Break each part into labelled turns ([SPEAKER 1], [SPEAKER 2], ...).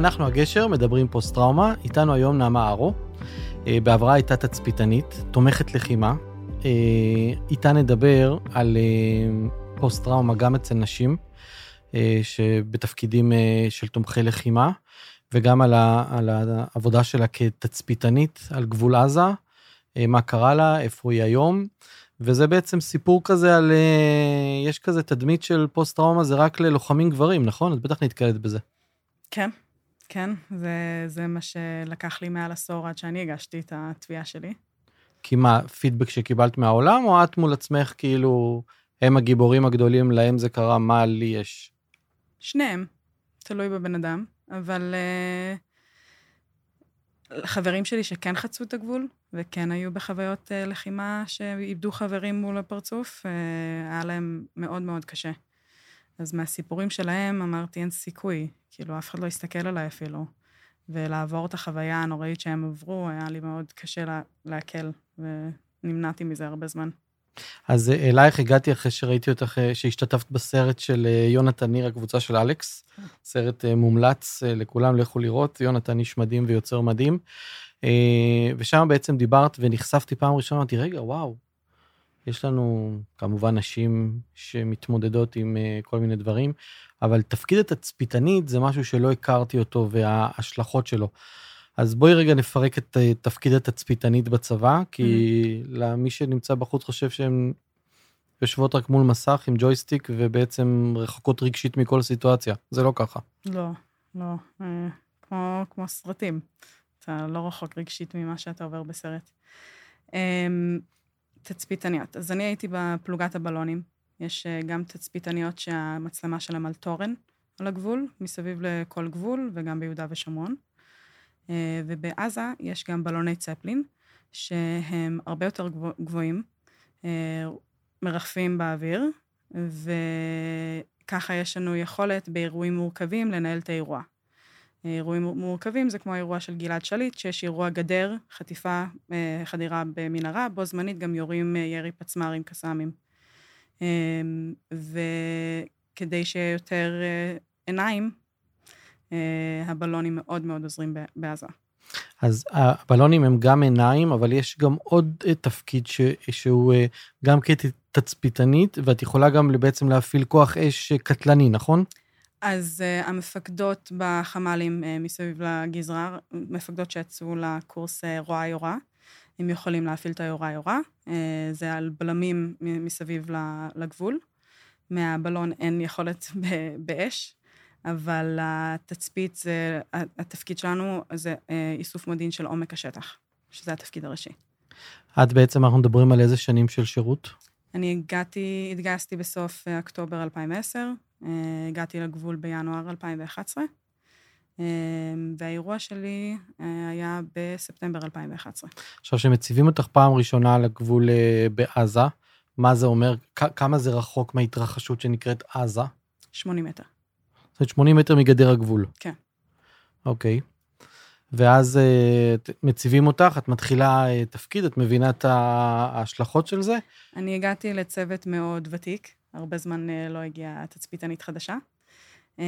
[SPEAKER 1] אנחנו הגשר, מדברים פוסט-טראומה, איתנו היום נעמה ארו. אה, בעברה הייתה תצפיתנית, תומכת לחימה. אה, איתה נדבר על אה, פוסט-טראומה גם אצל נשים, שבתפקידים של תומכי לחימה, וגם על, ה, על העבודה שלה כתצפיתנית על גבול עזה, מה קרה לה, איפה היא היום. וזה בעצם סיפור כזה על, יש כזה תדמית של פוסט-טראומה, זה רק ללוחמים גברים, נכון? את בטח נתקלת בזה.
[SPEAKER 2] כן, כן, זה, זה מה שלקח לי מעל עשור עד שאני הגשתי את התביעה שלי.
[SPEAKER 1] כי מה, פידבק שקיבלת מהעולם, או את מול עצמך, כאילו, הם הגיבורים הגדולים, להם זה קרה, מה לי יש?
[SPEAKER 2] שניהם, תלוי בבן אדם, אבל uh, חברים שלי שכן חצו את הגבול, וכן היו בחוויות uh, לחימה שאיבדו חברים מול הפרצוף, uh, היה להם מאוד מאוד קשה. אז מהסיפורים שלהם אמרתי, אין סיכוי, כאילו, אף אחד לא הסתכל עליי אפילו. ולעבור את החוויה הנוראית שהם עברו, היה לי מאוד קשה לה, להקל, ונמנעתי מזה הרבה זמן.
[SPEAKER 1] אז אה, אלייך הגעתי אחרי שראיתי אותך, אה, שהשתתפת בסרט של אה, יונתן ניר, הקבוצה של אלכס. סרט מומלץ לכולם, לכו לראות, יונתן איש מדהים ויוצר מדהים. ושם בעצם דיברת ונחשפתי פעם ראשונה, אמרתי, רגע, וואו, יש לנו כמובן נשים שמתמודדות עם כל מיני דברים, אבל תפקיד התצפיתנית זה משהו שלא הכרתי אותו וההשלכות שלו. אז בואי רגע נפרק את uh, תפקיד התצפיתנית בצבא, כי mm-hmm. למי שנמצא בחוץ חושב שהן יושבות רק מול מסך עם ג'ויסטיק ובעצם רחוקות רגשית מכל סיטואציה. זה לא ככה.
[SPEAKER 2] לא, לא. אה, כמו, כמו סרטים. אתה לא רחוק רגשית ממה שאתה עובר בסרט. אה, תצפיתניות. אז אני הייתי בפלוגת הבלונים. יש אה, גם תצפיתניות שהמצלמה שלהם על תורן על הגבול, מסביב לכל גבול, וגם ביהודה ושומרון. אה, ובעזה יש גם בלוני צפלין, שהם הרבה יותר גבוהים, אה, מרחפים באוויר, וככה יש לנו יכולת באירועים מורכבים לנהל את האירוע. אירועים מורכבים זה כמו האירוע של גלעד שליט, שיש אירוע גדר, חטיפה, אה, חדירה במנהרה, בו זמנית גם יורים ירי פצמ"רים קסאמים. וכדי שיהיה יותר עיניים, הבלונים מאוד מאוד עוזרים בעזה.
[SPEAKER 1] אז הבלונים הם גם עיניים, אבל יש גם עוד תפקיד ש, שהוא גם כתצפיתנית, ואת יכולה גם בעצם להפעיל כוח אש קטלני, נכון?
[SPEAKER 2] אז uh, המפקדות בחמ"לים uh, מסביב לגזרה, מפקדות שיצאו לקורס uh, רוע יורה, הם יכולים להפעיל את היורה יורה. Uh, זה על בלמים מסביב לגבול. מהבלון אין יכולת באש, אבל התצפית, זה, התפקיד שלנו זה uh, איסוף מודיעין של עומק השטח, שזה התפקיד הראשי.
[SPEAKER 1] את בעצם, אנחנו מדברים על איזה שנים של שירות?
[SPEAKER 2] אני הגעתי, התגייסתי בסוף אוקטובר 2010, אה, הגעתי לגבול בינואר 2011, אה, והאירוע שלי אה, היה בספטמבר 2011.
[SPEAKER 1] עכשיו, כשמציבים אותך פעם ראשונה לגבול בעזה, מה זה אומר? כמה זה רחוק מההתרחשות שנקראת עזה?
[SPEAKER 2] 80 מטר.
[SPEAKER 1] זאת אומרת, 80 מטר מגדר הגבול.
[SPEAKER 2] כן.
[SPEAKER 1] אוקיי. ואז uh, מציבים אותך, את מתחילה uh, תפקיד, את מבינה את ההשלכות של זה?
[SPEAKER 2] אני הגעתי לצוות מאוד ותיק, הרבה זמן uh, לא הגיעה תצפיתנית חדשה. Um,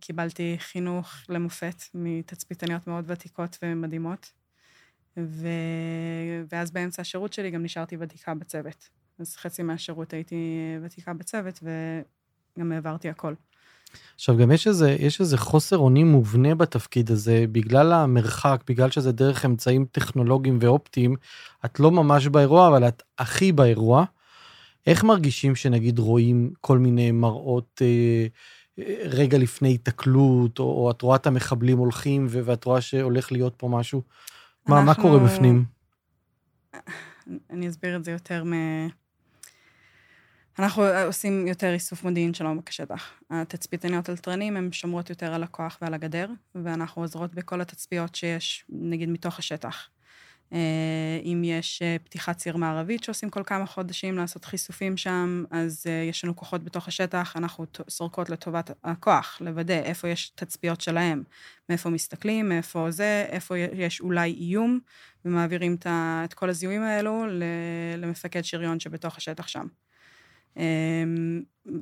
[SPEAKER 2] קיבלתי חינוך למופת מתצפיתניות מאוד ותיקות ומדהימות, ו... ואז באמצע השירות שלי גם נשארתי ותיקה בצוות. אז חצי מהשירות הייתי ותיקה בצוות, וגם העברתי הכל.
[SPEAKER 1] עכשיו, גם יש איזה, יש איזה חוסר אונים מובנה בתפקיד הזה, בגלל המרחק, בגלל שזה דרך אמצעים טכנולוגיים ואופטיים, את לא ממש באירוע, אבל את הכי באירוע. איך מרגישים שנגיד רואים כל מיני מראות אה, אה רגע לפני התקלות, או, או את רואה את המחבלים הולכים ואת רואה שהולך להיות פה משהו? אנחנו... מה, מה קורה בפנים?
[SPEAKER 2] אני אסביר את זה יותר מ... אנחנו עושים יותר איסוף מודיעין של עומק השטח. התצפיתניות על תרנים הן שומרות יותר על הכוח ועל הגדר, ואנחנו עוזרות בכל התצפיות שיש, נגיד, מתוך השטח. אה, אם יש אה, פתיחת ציר מערבית שעושים כל כמה חודשים לעשות חיסופים שם, אז אה, יש לנו כוחות בתוך השטח, אנחנו סורקות לטובת הכוח, לוודא איפה יש תצפיות שלהם, מאיפה מסתכלים, מאיפה זה, איפה יש אולי איום, ומעבירים את כל הזיהויים האלו למפקד שריון שבתוך השטח שם.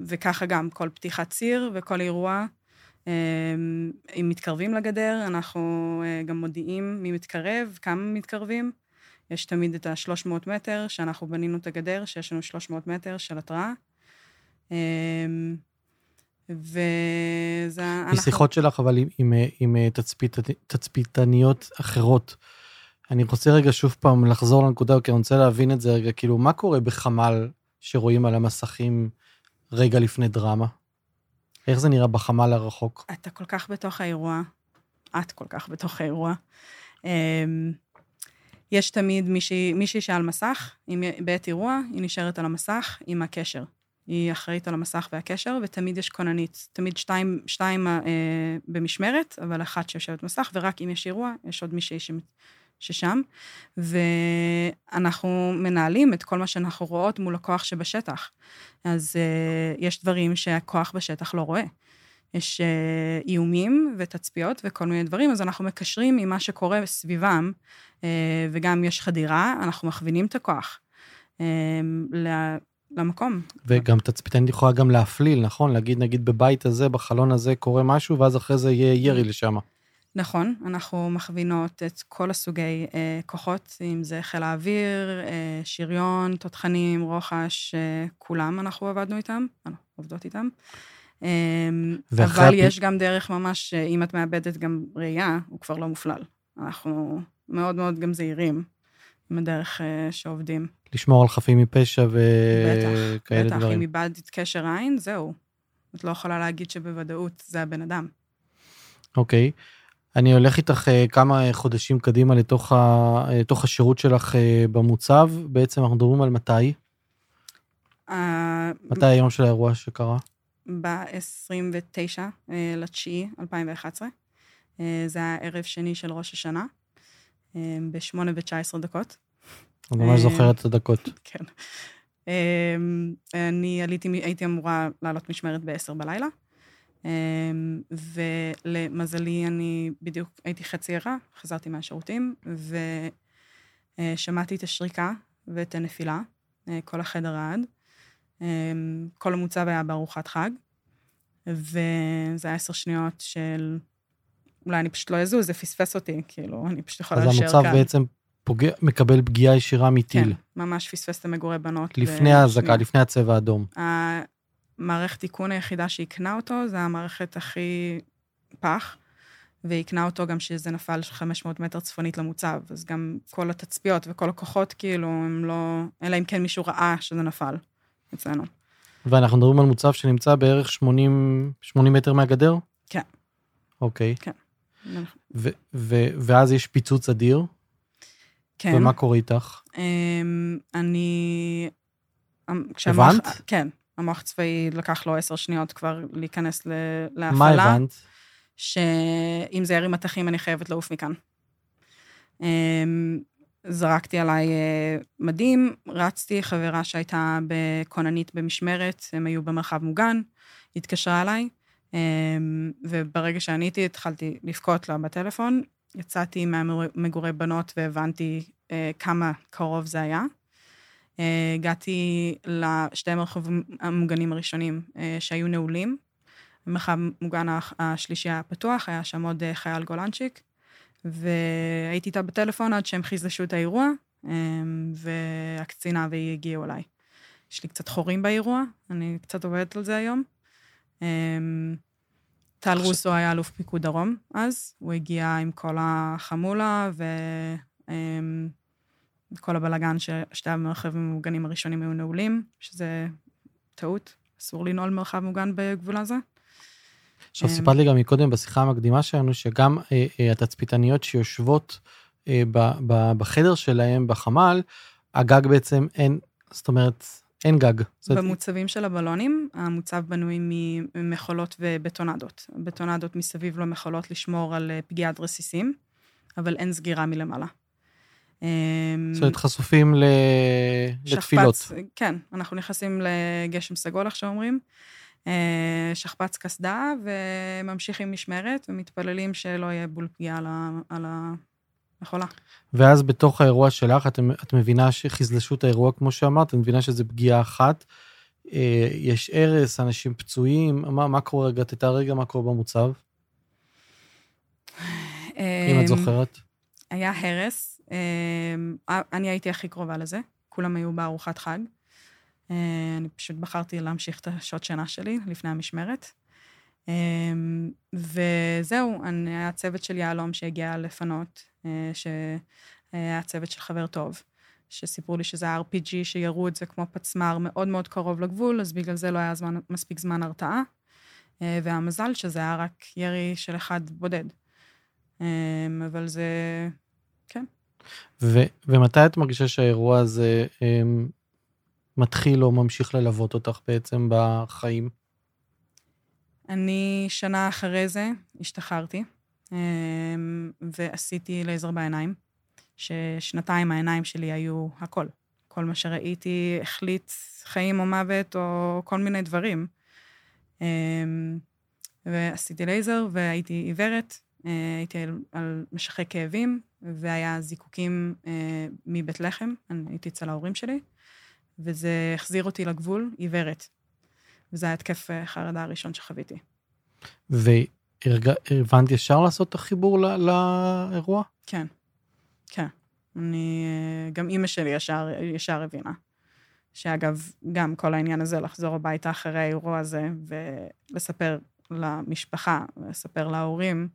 [SPEAKER 2] וככה גם כל פתיחת ציר וכל אירוע אמ, אם מתקרבים לגדר, אנחנו אה, גם מודיעים מי מתקרב, כמה מתקרבים. יש תמיד את ה-300 מטר, שאנחנו בנינו את הגדר, שיש לנו 300 מטר של התראה. אמ, וזה...
[SPEAKER 1] אנחנו... משיחות שלך, אבל עם, עם, עם אה, תצפית, תצפיתניות אחרות. אני רוצה רגע שוב פעם לחזור לנקודה, כי אני רוצה להבין את זה רגע, כאילו, מה קורה בחמ"ל שרואים על המסכים רגע לפני דרמה? איך זה נראה בחמ"ל הרחוק?
[SPEAKER 2] אתה כל כך בתוך האירוע, את כל כך בתוך האירוע. אמ, יש תמיד מישהי, מישהי שעל מסך, בעת אירוע, היא נשארת על המסך עם הקשר. היא אחראית על המסך והקשר, ותמיד יש כוננית. תמיד שתיים, שתיים אה, במשמרת, אבל אחת שיושבת מסך, ורק אם יש אירוע, יש עוד מישהי ששם, ואנחנו מנהלים את כל מה שאנחנו רואות מול הכוח שבשטח. אז uh, יש דברים שהכוח בשטח לא רואה. יש uh, איומים ותצפיות וכל מיני דברים, אז אנחנו מקשרים עם מה שקורה סביבם, uh, וגם יש חדירה, אנחנו מכווינים את הכוח uh, למקום.
[SPEAKER 1] וגם תצפיתנית יכולה גם להפליל, נכון? להגיד, נגיד, בבית הזה, בחלון הזה קורה משהו, ואז אחרי זה יהיה ירי לשם.
[SPEAKER 2] נכון, אנחנו מכווינות את כל הסוגי אה, כוחות, אם זה חיל האוויר, אה, שריון, תותחנים, רוחש, אה, כולם אנחנו עבדנו איתם, אנחנו עובדות איתם. אה, אבל הפ... יש גם דרך ממש, אה, אם את מאבדת גם ראייה, הוא כבר לא מופלל. אנחנו מאוד מאוד גם זהירים עם הדרך אה, שעובדים.
[SPEAKER 1] לשמור על חפים מפשע וכאלה דברים.
[SPEAKER 2] בטח, אם איבדת קשר עין, זהו. את לא יכולה להגיד שבוודאות זה הבן אדם.
[SPEAKER 1] אוקיי. Okay. אני הולך איתך אה, כמה חודשים קדימה לתוך, ה, אה, לתוך השירות שלך אה, במוצב. בעצם אנחנו מדברים על מתי? Uh, מתי היום של האירוע שקרה?
[SPEAKER 2] ב-29 לתשיעי 2011. זה היה ערב שני של ראש השנה, ב-8 ו-19 דקות.
[SPEAKER 1] אני ממש זוכרת את הדקות.
[SPEAKER 2] כן. אני עליתי, הייתי אמורה לעלות משמרת ב-10 בלילה. אמ, ולמזלי, אני בדיוק הייתי חצי ערה, חזרתי מהשירותים, ושמעתי את השריקה ואת הנפילה, אה, כל החדר רעד. אמ, כל המוצב היה בארוחת חג, וזה היה עשר שניות של... אולי אני פשוט לא אזוז, זה פספס אותי, כאילו, אני פשוט יכולה להישאר
[SPEAKER 1] כאן. אז המוצב בעצם פוגע, מקבל פגיעה ישירה מטיל.
[SPEAKER 2] כן, ממש פספס את המגורי בנות.
[SPEAKER 1] לפני האזעקה, לפני הצבע האדום.
[SPEAKER 2] המערכת איכון היחידה שהקנה אותו, זה המערכת הכי פח, והקנה אותו גם שזה נפל 500 מטר צפונית למוצב, אז גם כל התצפיות וכל הכוחות, כאילו, הם לא... אלא אם כן מישהו ראה שזה נפל אצלנו.
[SPEAKER 1] ואנחנו מדברים על מוצב שנמצא בערך 80, 80 מטר מהגדר?
[SPEAKER 2] כן.
[SPEAKER 1] אוקיי.
[SPEAKER 2] כן.
[SPEAKER 1] ו- ו- ואז יש פיצוץ אדיר?
[SPEAKER 2] כן.
[SPEAKER 1] ומה קורה איתך?
[SPEAKER 2] אמ, אני...
[SPEAKER 1] אמ, הבנת?
[SPEAKER 2] כן. המוח צבאי לקח לו עשר שניות כבר להיכנס להפעלה.
[SPEAKER 1] מה הבנת?
[SPEAKER 2] שאם זה ירי מטחים, אני חייבת לעוף מכאן. אמ, זרקתי עליי אה, מדים, רצתי, חברה שהייתה בכוננית במשמרת, הם היו במרחב מוגן, התקשרה אליי, אמ, וברגע שעניתי, התחלתי לבכות לה בטלפון, יצאתי מהמגורי בנות והבנתי אה, כמה קרוב זה היה. אה, הגעתי לשתי המרחבים המוגנים הראשונים אה, שהיו נעולים. המרחב המוגן השלישי היה פתוח, היה שם עוד אה, חייל גולנצ'יק, והייתי איתה בטלפון עד שהם חיזשו את האירוע, והקצינה והיא הגיעו אליי. יש לי קצת חורים באירוע, אני קצת עובדת על זה היום. טל רוסו היה אלוף פיקוד דרום אז, הוא הגיע עם כל החמולה, ו... כל הבלגן ששתי המרחבים המוגנים הראשונים היו נעולים, שזה טעות, אסור לנעול מרחב מוגן בגבול הזה.
[SPEAKER 1] עכשיו, אמ, סיפרת לי גם מקודם בשיחה המקדימה שלנו, שגם אה, אה, התצפיתניות שיושבות אה, ב, ב, בחדר שלהם, בחמ"ל, הגג בעצם אין, זאת אומרת, אין גג.
[SPEAKER 2] במוצבים של הבלונים, המוצב בנוי ממכולות ובטונדות. בטונדות מסביב לו מכולות לשמור על פגיעת רסיסים, אבל אין סגירה מלמעלה. אמ,
[SPEAKER 1] זאת אומרת, חשופים. לתפילות.
[SPEAKER 2] שכפ"ץ, כן, אנחנו נכנסים לגשם סגול, איך שאומרים. אה, שכפ"ץ קסדה, וממשיכים משמרת, ומתפללים שלא יהיה בול פגיעה על ה- על המכולה.
[SPEAKER 1] ואז בתוך האירוע שלך, את, את מבינה שחזלשו את האירוע, כמו שאמרת, את מבינה שזה פגיעה אחת. אה, יש הרס, אנשים פצועים, מה, מה קורה רגע? תתאר רגע מה קורה במוצב, אם את זוכרת.
[SPEAKER 2] היה הרס, אני הייתי הכי קרובה לזה, כולם היו בארוחת חג. אה, אני פשוט בחרתי להמשיך את השעות שינה שלי לפני המשמרת. אמ, וזהו, אני- היה צוות של יהלום שהגיע לפנות, אה, שהיה צוות של חבר טוב, שסיפרו לי שזה ה-RPG, שירו את זה כמו פצמ"ר מאוד מאוד קרוב לגבול, אז בגלל זה לא היה זמן, מספיק זמן הרתעה. אה, והמזל שזה היה רק ירי של אחד בודד. אמ, אבל זה...
[SPEAKER 1] ו, ומתי את מרגישה שהאירוע הזה הם, מתחיל או ממשיך ללוות אותך בעצם בחיים?
[SPEAKER 2] אני שנה אחרי זה השתחררתי, אמ, ועשיתי לייזר בעיניים, ששנתיים העיניים שלי היו הכל. כל מה שראיתי החליט חיים או מוות או כל מיני דברים. אמ, ועשיתי לייזר והייתי עיוורת, אה, הייתי על, על משכי כאבים, והיה זיקוקים אה, מבית לחם, אני הייתי אצל ההורים שלי, וזה החזיר אותי לגבול עיוורת. וזה היה התקף אה, חרדה הראשון שחוויתי.
[SPEAKER 1] והבנת ישר לעשות את החיבור ל, לאירוע?
[SPEAKER 2] כן, כן. אני, אה, גם אימא שלי ישר, ישר הבינה. שאגב, גם כל העניין הזה, לחזור הביתה אחרי האירוע הזה ולספר למשפחה, ולספר להורים,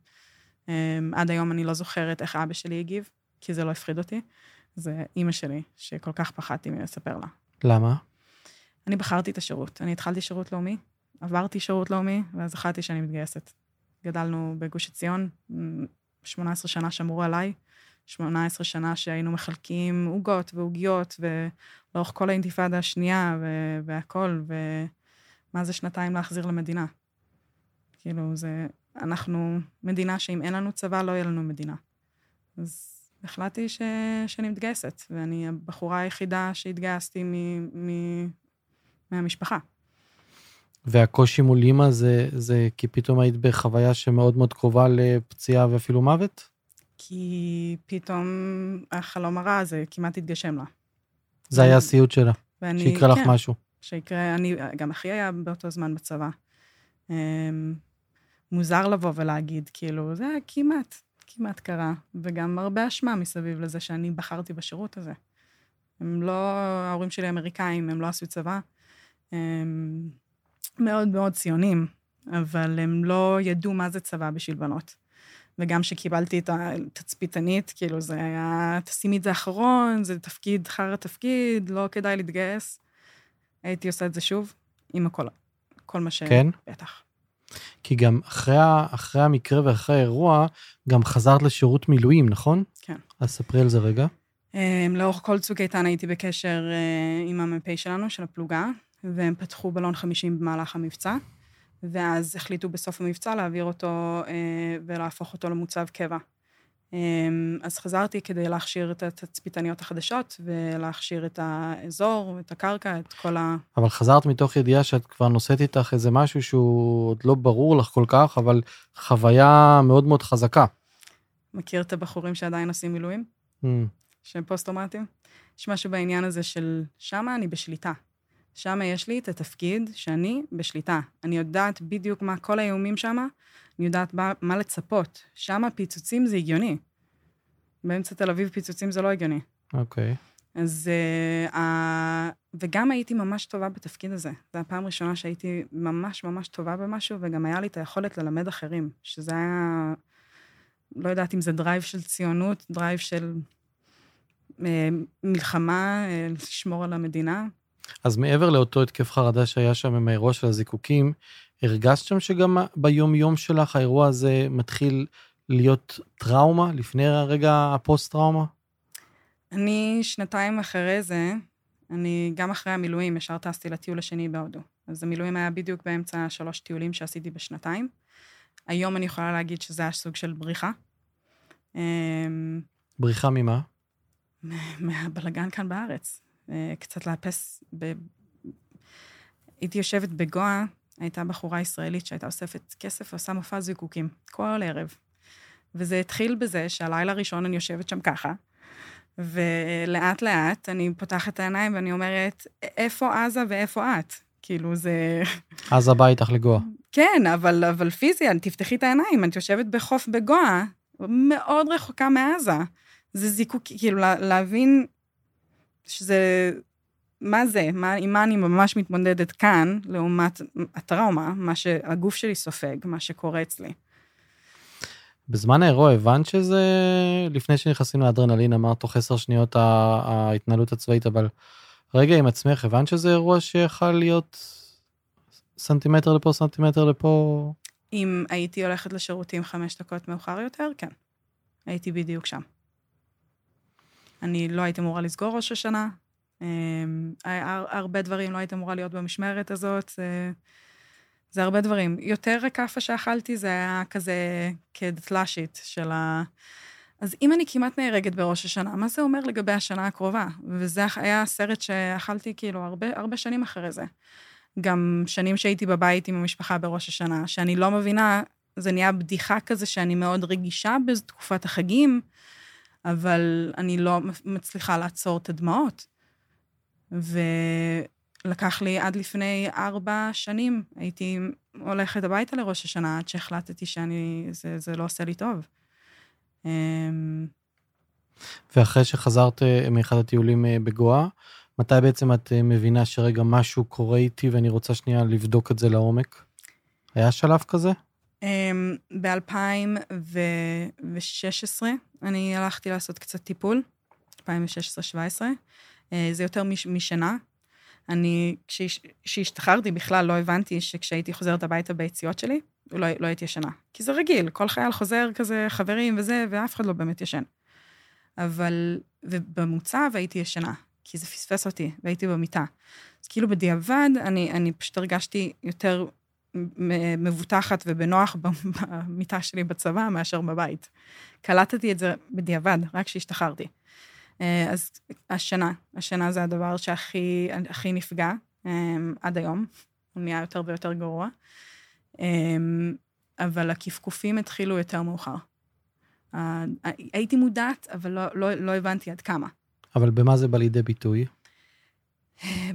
[SPEAKER 2] עד היום אני לא זוכרת איך אבא שלי הגיב, כי זה לא הפחיד אותי. זה אימא שלי, שכל כך פחדתי מלספר לה.
[SPEAKER 1] למה?
[SPEAKER 2] אני בחרתי את השירות. אני התחלתי שירות לאומי, עברתי שירות לאומי, ואז החלטתי שאני מתגייסת. גדלנו בגוש עציון, 18 שנה שמרו עליי, 18 שנה שהיינו מחלקים עוגות ועוגיות, ולאורך כל האינתיפאדה השנייה והכול, ומה זה שנתיים להחזיר למדינה. כאילו, זה... אנחנו מדינה שאם אין לנו צבא, לא יהיה לנו מדינה. אז החלטתי ש... שאני מתגייסת, ואני הבחורה היחידה שהתגייסתי מ... מ... מהמשפחה.
[SPEAKER 1] והקושי מול אימא זה, זה כי פתאום היית בחוויה שמאוד מאוד קרובה לפציעה ואפילו מוות?
[SPEAKER 2] כי פתאום החלום הרע הזה כמעט התגשם לה.
[SPEAKER 1] זה היה הסיוט שלה,
[SPEAKER 2] ואני,
[SPEAKER 1] שיקרה לך
[SPEAKER 2] כן,
[SPEAKER 1] משהו.
[SPEAKER 2] שיקרה, אני, גם אחי היה באותו זמן בצבא. מוזר לבוא ולהגיד, כאילו, זה היה כמעט, כמעט קרה, וגם הרבה אשמה מסביב לזה שאני בחרתי בשירות הזה. הם לא, ההורים שלי אמריקאים, הם לא עשו צבא. הם מאוד מאוד ציונים, אבל הם לא ידעו מה זה צבא בשביל בנות. וגם כשקיבלתי את התצפיתנית, כאילו זה היה, תשימי את זה אחרון, זה תפקיד, חרא תפקיד, לא כדאי להתגייס. הייתי עושה את זה שוב, עם הכל, כל מה ש...
[SPEAKER 1] כן?
[SPEAKER 2] בטח.
[SPEAKER 1] כי גם אחרי, אחרי המקרה ואחרי האירוע, גם חזרת לשירות מילואים, נכון?
[SPEAKER 2] כן.
[SPEAKER 1] אז ספרי על זה רגע.
[SPEAKER 2] Um, לאורך כל צוק איתן הייתי בקשר uh, עם המ"פ שלנו, של הפלוגה, והם פתחו בלון 50 במהלך המבצע, ואז החליטו בסוף המבצע להעביר אותו uh, ולהפוך אותו למוצב קבע. Um, אז חזרתי כדי להכשיר את התצפיתניות החדשות, ולהכשיר את האזור, את הקרקע, את כל ה...
[SPEAKER 1] אבל חזרת מתוך ידיעה שאת כבר נושאת איתך איזה משהו שהוא עוד לא ברור לך כל כך, אבל חוויה מאוד מאוד חזקה.
[SPEAKER 2] מכיר את הבחורים שעדיין עושים מילואים?
[SPEAKER 1] Mm,
[SPEAKER 2] שהם פוסט-טראומטיים? יש משהו בעניין הזה של שמה אני בשליטה. שמה יש לי את התפקיד שאני בשליטה. אני יודעת בדיוק מה כל האיומים שמה, אני יודעת מה, מה לצפות. שמה פיצוצים זה הגיוני. באמצע תל אביב פיצוצים זה לא הגיוני.
[SPEAKER 1] אוקיי.
[SPEAKER 2] אז... Uh, וגם הייתי ממש טובה בתפקיד הזה. זו הפעם הראשונה שהייתי ממש ממש טובה במשהו, וגם היה לי את היכולת ללמד אחרים, שזה היה... לא יודעת אם זה drive של ציונות, drive של uh, מלחמה, uh, לשמור על המדינה.
[SPEAKER 1] אז מעבר לאותו התקף חרדה שהיה שם עם האירוע של הזיקוקים, הרגשת שם שגם ביום-יום שלך האירוע הזה מתחיל להיות טראומה, לפני הרגע הפוסט-טראומה?
[SPEAKER 2] אני שנתיים אחרי זה, אני גם אחרי המילואים ישר טסתי לטיול השני בהודו. אז המילואים היה בדיוק באמצע שלוש טיולים שעשיתי בשנתיים. היום אני יכולה להגיד שזה היה סוג של בריחה. אמ,
[SPEAKER 1] בריחה ממה?
[SPEAKER 2] מהבלגן כאן בארץ. אה, קצת לאפס. ב... הייתי יושבת בגואה, הייתה בחורה ישראלית שהייתה אוספת כסף ועושה מופע זיקוקים כל ערב. וזה התחיל בזה שהלילה הראשון אני יושבת שם ככה, ולאט לאט אני פותחת את העיניים ואני אומרת, איפה עזה ואיפה את? כאילו זה...
[SPEAKER 1] עזה בא איתך לגואה.
[SPEAKER 2] כן, אבל, אבל פיזי, תפתחי את העיניים, את יושבת בחוף בגואה, מאוד רחוקה מעזה. זה זיקוק, כאילו, להבין שזה... מה זה? מה, עם מה אני ממש מתמודדת כאן, לעומת הטראומה, מה שהגוף שלי סופג, מה שקורה אצלי.
[SPEAKER 1] בזמן האירוע הבנת שזה, לפני שנכנסים לאדרנלין, אמרת תוך עשר שניות ההתנהלות הצבאית, אבל רגע עם עצמך, הבנת שזה אירוע שיכול להיות סנטימטר לפה, סנטימטר לפה?
[SPEAKER 2] אם הייתי הולכת לשירותים חמש דקות מאוחר יותר, כן. הייתי בדיוק שם. אני לא הייתי אמורה לסגור ראש השנה. אמ, הרבה דברים לא הייתי אמורה להיות במשמרת הזאת. זה, זה הרבה דברים. יותר הכאפה שאכלתי זה היה כזה כדתל"שית של ה... אז אם אני כמעט נהרגת בראש השנה, מה זה אומר לגבי השנה הקרובה? וזה היה סרט שאכלתי כאילו הרבה, הרבה שנים אחרי זה. גם שנים שהייתי בבית עם המשפחה בראש השנה, שאני לא מבינה, זה נהיה בדיחה כזה שאני מאוד רגישה בתקופת החגים, אבל אני לא מצליחה לעצור את הדמעות. ולקח לי עד לפני ארבע שנים, הייתי הולכת הביתה לראש השנה עד שהחלטתי שאני, זה, זה לא עושה לי טוב. אמ,
[SPEAKER 1] ואחרי שחזרת אה, מאחד הטיולים אה, בגואה, מתי בעצם את אה, מבינה שרגע משהו קורה איתי ואני רוצה שנייה לבדוק את זה לעומק? היה שלב כזה?
[SPEAKER 2] אמ, ב-2016 אני הלכתי לעשות קצת טיפול, 2016-2017. זה יותר משנה. אני, כשהשתחררתי בכלל לא הבנתי שכשהייתי חוזרת הביתה ביציאות שלי, לא, לא הייתי ישנה. כי זה רגיל, כל חייל חוזר כזה חברים וזה, ואף אחד לא באמת ישן. אבל, ובמוצב הייתי ישנה, כי זה פספס אותי, והייתי במיטה. אז כאילו בדיעבד, אני, אני פשוט הרגשתי יותר מבוטחת ובנוח במיטה שלי בצבא מאשר בבית. קלטתי את זה בדיעבד, רק כשהשתחררתי. אה, אז השנה, השנה זה הדבר שהכי נפגע אה, עד היום, הוא נהיה יותר ויותר גרוע. אמ, אבל הכפכופים התחילו יותר מאוחר. הייתי מודעת, אבל לא, לא, לא הבנתי עד כמה.
[SPEAKER 1] אבל במה זה בא לידי ביטוי?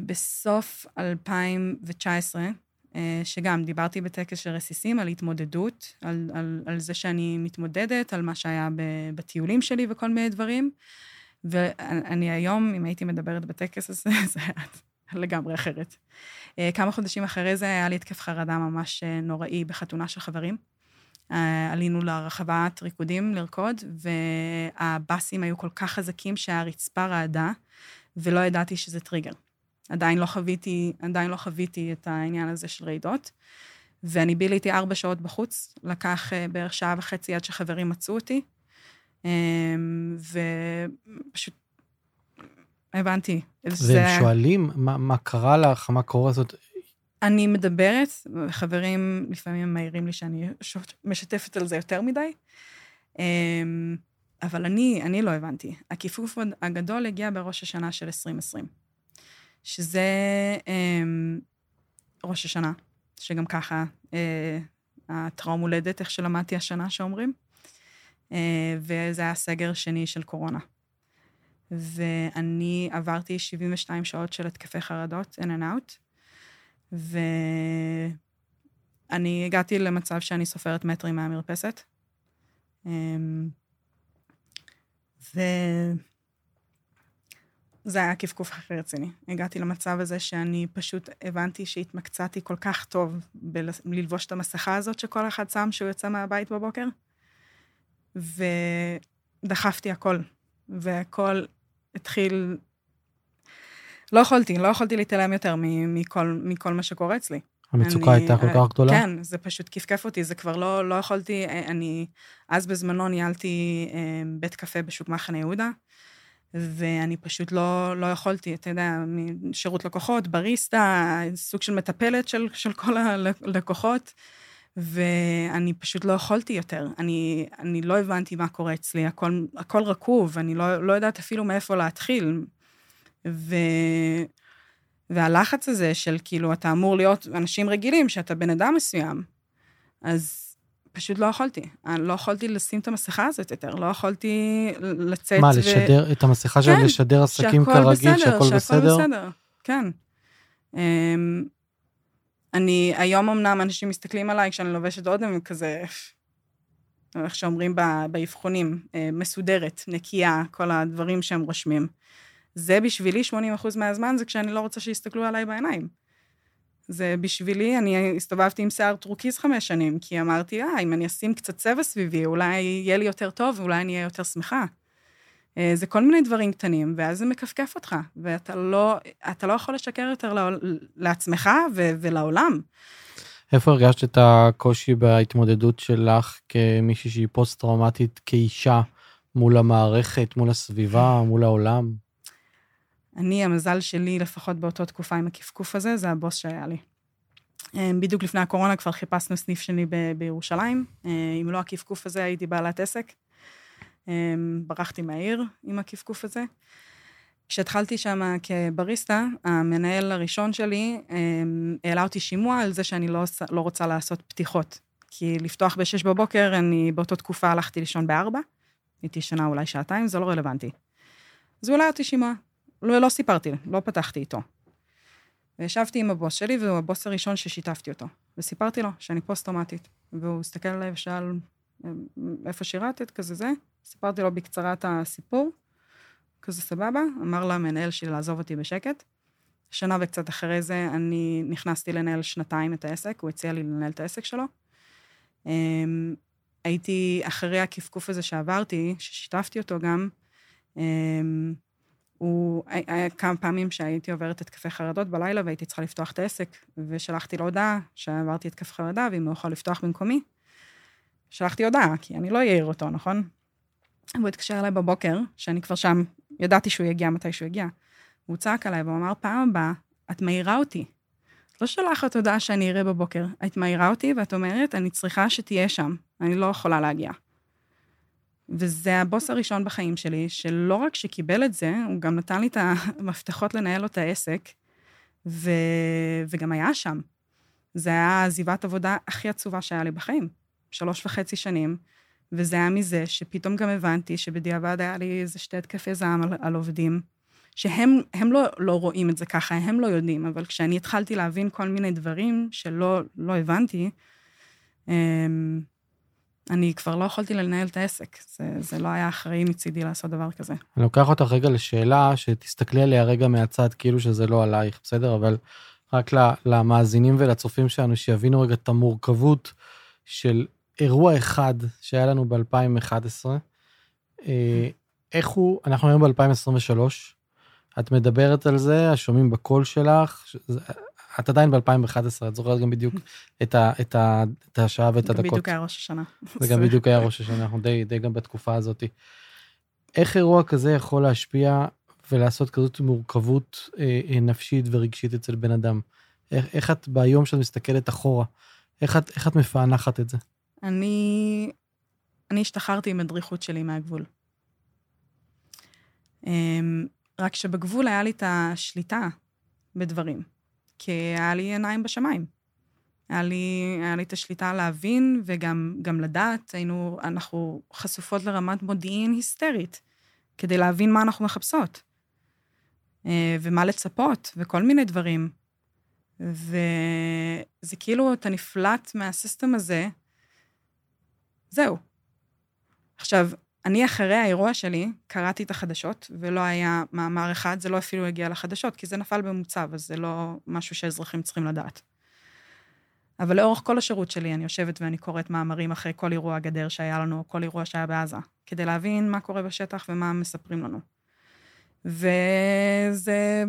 [SPEAKER 2] בסוף 2019, אה, שגם דיברתי בטקס של רסיסים על התמודדות, על, על, על זה שאני מתמודדת, על מה שהיה בטיולים שלי וכל מיני דברים. ואני היום, אם הייתי מדברת בטקס הזה, זה היה לגמרי אחרת. אה, כמה חודשים אחרי זה היה לי התקף חרדה ממש אה, נוראי בחתונה של חברים. אה, עלינו לרחבת ריקודים לרקוד, והבאסים היו כל כך חזקים שהרצפה רעדה, ולא ידעתי שזה טריגר. עדיין לא חוויתי, עדיין לא חוויתי את העניין הזה של רעידות. ואני ביליתי ארבע שעות בחוץ, לקח בערך שעה וחצי עד שחברים מצאו אותי, ופשוט הבנתי.
[SPEAKER 1] והם. שואלים מה, מה קרה לך, מה קורה זאת?
[SPEAKER 2] אני מדברת, חברים לפעמים מעירים לי שאני משתפת על זה יותר מדי, אמ, אבל אני, אני לא הבנתי. הכיפוף הגדול הגיע בראש השנה של 2020, שזה אמ, ראש השנה, שגם ככה אה, הטראום הולדת, איך שלמדתי השנה שאומרים, וזה היה סגר שני של קורונה. ואני עברתי 72 שעות של התקפי חרדות, in and out, ואני הגעתי למצב שאני סופרת מטרים מהמרפסת. אמ, וזה היה כפכוף הכי רציני. הגעתי למצב הזה שאני פשוט הבנתי שהתמקצעתי כל כך טוב בללבוש את המסכה הזאת שכל אחד שם שהוא יוצא מהבית בבוקר, ודחפתי הכל, והכל התחיל... לא יכולתי, לא יכולתי להתעלם יותר מכל, מכל מה שקורה אצלי.
[SPEAKER 1] המצוקה אני, הייתה כל כך גדולה?
[SPEAKER 2] כן, זה פשוט כפכף אותי, זה כבר לא, לא יכולתי, אני, אז בזמנו ניהלתי אה, בית קפה בשוק מחנה יהודה, ואני פשוט לא, לא יכולתי, אתה יודע, שירות לקוחות, בריסטה, סוג של מטפלת של, של כל הלקוחות, ואני פשוט לא יכולתי יותר. אני, אני לא הבנתי מה קורה אצלי, הכל, הכל רקוב, אני לא, לא יודעת אפילו מאיפה להתחיל. ו... והלחץ הזה של כאילו, אתה אמור להיות אנשים רגילים, שאתה בן אדם מסוים, אז פשוט לא יכולתי. אני לא יכולתי לשים את המסכה הזאת יותר, לא יכולתי לצאת
[SPEAKER 1] מה, ו... לשדר את המסכה כן, לשדר עסקים כרגיל, שהכל בסדר? שהכל בסדר,
[SPEAKER 2] כן. אני, היום אמנם אנשים מסתכלים עליי כשאני לובשת אודם, כזה, איך שאומרים באבחונים, אה, מסודרת, נקייה, כל הדברים שהם רושמים. זה בשבילי 80% מהזמן, זה כשאני לא רוצה שיסתכלו עליי בעיניים. זה בשבילי, אני הסתובבתי עם שיער טורקיז חמש שנים, כי אמרתי, אה, אם אני אשים קצת צבע סביבי, אולי יהיה לי יותר טוב, אולי אני אהיה יותר שמחה. אה, זה כל מיני דברים קטנים, ואז זה מכפכף אותך, ואתה לא, לא יכול לשקר יותר לעצמך ו- ולעולם.
[SPEAKER 1] איפה הרגשת את הקושי בהתמודדות שלך כמישהי שהיא פוסט-טראומטית כאישה מול המערכת, מול הסביבה, מול העולם?
[SPEAKER 2] אני, המזל שלי, לפחות באותה תקופה עם הכפכוף הזה, זה הבוס שהיה לי. אה, בדיוק לפני הקורונה כבר חיפשנו סניף שני ב- בירושלים. אה, אם לא הכפכוף הזה, הייתי בעלת עסק. אה, ברחתי מהעיר עם הכפכוף הזה. כשהתחלתי שם כבריסטה, המנהל הראשון שלי העלה אותי שימוע על זה שאני לא, לא רוצה לעשות פתיחות. כי לפתוח ב-6 בבוקר, אני באותה תקופה הלכתי לישון ב-4, הייתי שנה אולי שעתיים, זה לא רלוונטי. אז הוא העלה אותי שימוע. לא, לא סיפרתי, לא פתחתי איתו. וישבתי עם הבוס שלי, והוא הבוס הראשון ששיתפתי אותו. וסיפרתי לו שאני פוסט-טראומטית. והוא הסתכל עליי ושאל, איפה שירתת? כזה זה. סיפרתי לו בקצרה את הסיפור, כזה סבבה. אמר למנהל שלי לעזוב אותי בשקט. שנה וקצת אחרי זה אני נכנסתי לנהל שנתיים את העסק, הוא הציע לי לנהל את העסק שלו. אמ, הייתי, אחרי הכפכוף הזה שעברתי, ששיתפתי אותו גם, אמ, הוא, היה כמה פעמים שהייתי עוברת התקפי חרדות בלילה והייתי צריכה לפתוח את העסק, ושלחתי לו הודעה שעברתי התקף חרדה, ואם הוא יכול לפתוח במקומי. שלחתי הודעה, כי אני לא אעיר אותו, נכון? הוא התקשר אליי בבוקר, שאני כבר שם, ידעתי שהוא יגיע מתי שהוא יגיע. הוא צעק עליי והוא אמר, פעם הבאה, את מעירה אותי. את לא שולחת הודעה שאני אראה בבוקר, את מעירה אותי ואת אומרת, אני צריכה שתהיה שם, אני לא יכולה להגיע. וזה הבוס הראשון בחיים שלי, שלא רק שקיבל את זה, הוא גם נתן לי את המפתחות לנהל לו את העסק, ו... וגם היה שם. זה היה עזיבת עבודה הכי עצובה שהיה לי בחיים. שלוש וחצי שנים, וזה היה מזה שפתאום גם הבנתי שבדיעבד היה לי איזה שתי התקפי זעם על, על עובדים, שהם לא, לא רואים את זה ככה, הם לא יודעים, אבל כשאני התחלתי להבין כל מיני דברים שלא לא הבנתי, אמ, אני כבר לא יכולתי לנהל את העסק. זה, זה לא היה אחראי מצידי לעשות דבר כזה.
[SPEAKER 1] אני לוקח אותך רגע לשאלה שתסתכלי עליה רגע מהצד, כאילו שזה לא עלייך, בסדר? אבל רק למאזינים ולצופים שלנו, שיבינו רגע את המורכבות של אירוע אחד שהיה לנו ב-2011. אה, איך הוא, אנחנו היום ב-2023, את מדברת על זה, שומעים בקול שלך, את עדיין ב-2011, את זוכרת גם בדיוק את, ה, את, ה, את השעה ואת הדקות.
[SPEAKER 2] בדיוק היה ראש השנה.
[SPEAKER 1] זה גם בדיוק היה ראש השנה, אנחנו די, די גם בתקופה הזאת. איך אירוע כזה יכול להשפיע ולעשות כזאת מורכבות אה, אה, נפשית ורגשית אצל בן אדם? איך, איך את ביום שאת מסתכלת אחורה, איך את, איך את מפענחת את זה?
[SPEAKER 2] אני, אני השתחררתי עם הדריכות שלי מהגבול. אמ, רק שבגבול היה לי את השליטה בדברים. כי היה לי עיניים בשמיים. היה לי, היה לי את השליטה להבין וגם לדעת, היינו, אנחנו חשופות לרמת מודיעין היסטרית, כדי להבין מה אנחנו מחפשות, אה, ומה לצפות, וכל מיני דברים. וזה כאילו, אתה נפלט מהסיסטם הזה, זהו. עכשיו, אני אחרי האירוע שלי קראתי את החדשות, ולא היה מאמר אחד, זה לא אפילו הגיע לחדשות, כי זה נפל במוצב, אז זה לא משהו שאזרחים צריכים לדעת. אבל לאורך כל השירות שלי אני יושבת ואני קוראת מאמרים אחרי כל אירוע גדר שהיה לנו, או כל אירוע שהיה בעזה, כדי להבין מה קורה בשטח ומה מספרים לנו. וזה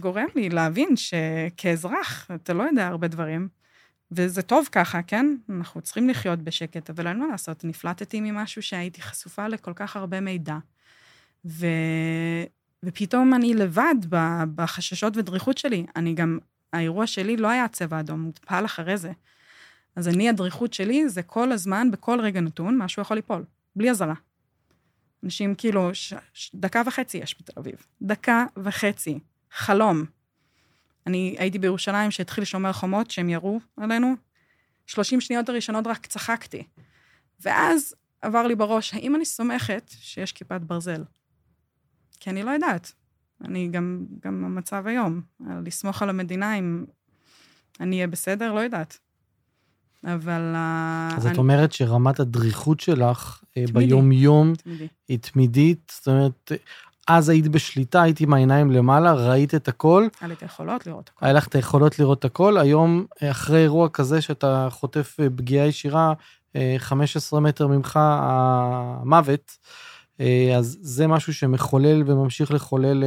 [SPEAKER 2] גורם לי להבין שכאזרח, אתה לא יודע הרבה דברים, וזה טוב ככה, כן? אנחנו צריכים לחיות בשקט, אבל אין מה לעשות, נפלטתי ממשהו שהייתי חשופה לכל כך הרבה מידע. ו... ופתאום אני לבד בחששות ודריכות שלי. אני גם, האירוע שלי לא היה צבע אדום, הוא טפל אחרי זה. אז אני, הדריכות שלי זה כל הזמן, בכל רגע נתון, משהו יכול ליפול, בלי אזהרה. אנשים כאילו, ש, ש, דקה וחצי יש בתל אביב. דקה וחצי. חלום. אני הייתי בירושלים שהתחיל שומר חומות, שהם ירו עלינו. 30 שניות הראשונות רק צחקתי. ואז עבר לי בראש, האם אני סומכת שיש כיפת ברזל? כי אני לא יודעת. אני גם, גם המצב היום, לסמוך על המדינה אם אני אהיה בסדר, לא יודעת. אבל...
[SPEAKER 1] אז אני... את אומרת שרמת הדריכות שלך אה, תמידי. ביום-יום תמידי. היא תמידית, זאת אומרת, אז היית בשליטה, היית עם העיניים למעלה, ראית את הכל.
[SPEAKER 2] היה לי את היכולות לראות הכל.
[SPEAKER 1] היה לך את היכולות לראות הכל. היום, אחרי אירוע כזה שאתה חוטף אה, פגיעה ישירה, 15 אה, מטר ממך המוות, אז זה משהו שמחולל וממשיך לחולל,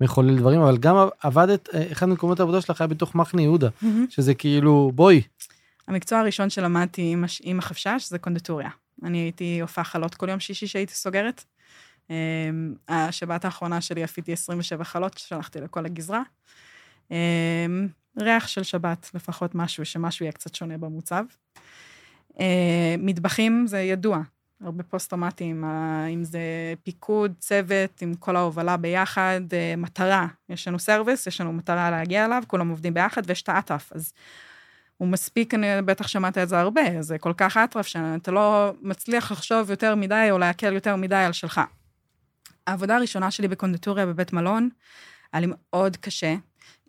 [SPEAKER 1] מחולל דברים, אבל גם עבדת, אחד ממקומות העבודה שלך היה בתוך מחנה יהודה, mm-hmm. שזה כאילו, בואי.
[SPEAKER 2] המקצוע הראשון שלמדתי עם, עם החפ"ש זה קונדטוריה. אני הייתי אופה חלות כל יום שישי שהייתי סוגרת. אמ, השבת האחרונה שלי אפיתי 27 חלות, שלחתי לכל הגזרה. אמ, ריח של שבת, לפחות משהו, שמשהו יהיה קצת שונה במוצב. אמ, מטבחים זה ידוע, הרבה פוסט-טראומטיים, אם זה פיקוד, צוות, עם כל ההובלה ביחד, אה, מטרה. יש לנו סרוויס, יש לנו מטרה להגיע אליו, כולם עובדים ביחד, ויש את האטרף. אז הוא מספיק, אני בטח שמעת את זה הרבה, זה כל כך אטרף שאתה לא מצליח לחשוב יותר מדי או להקל יותר מדי על שלך. העבודה הראשונה שלי בקונדטוריה בבית מלון, היה לי מאוד קשה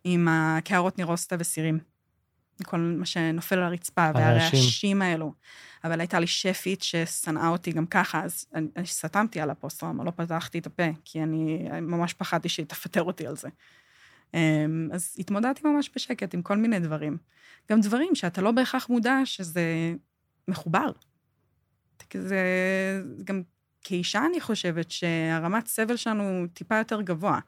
[SPEAKER 2] עם הקערות נירוסטה וסירים. כל מה שנופל על הרצפה, והרעשים האלו. אבל הייתה לי שפית ששנאה אותי גם ככה, אז אני, אני סתמתי על הפוסט-טראומה, לא פתחתי את הפה, כי אני ממש פחדתי שהיא תפטר אותי על זה. אמ, אז התמודדתי ממש בשקט עם כל מיני דברים. גם דברים שאתה לא בהכרח מודע שזה מחובר. זה גם כאישה, אני חושבת שהרמת סבל שלנו טיפה יותר גבוה.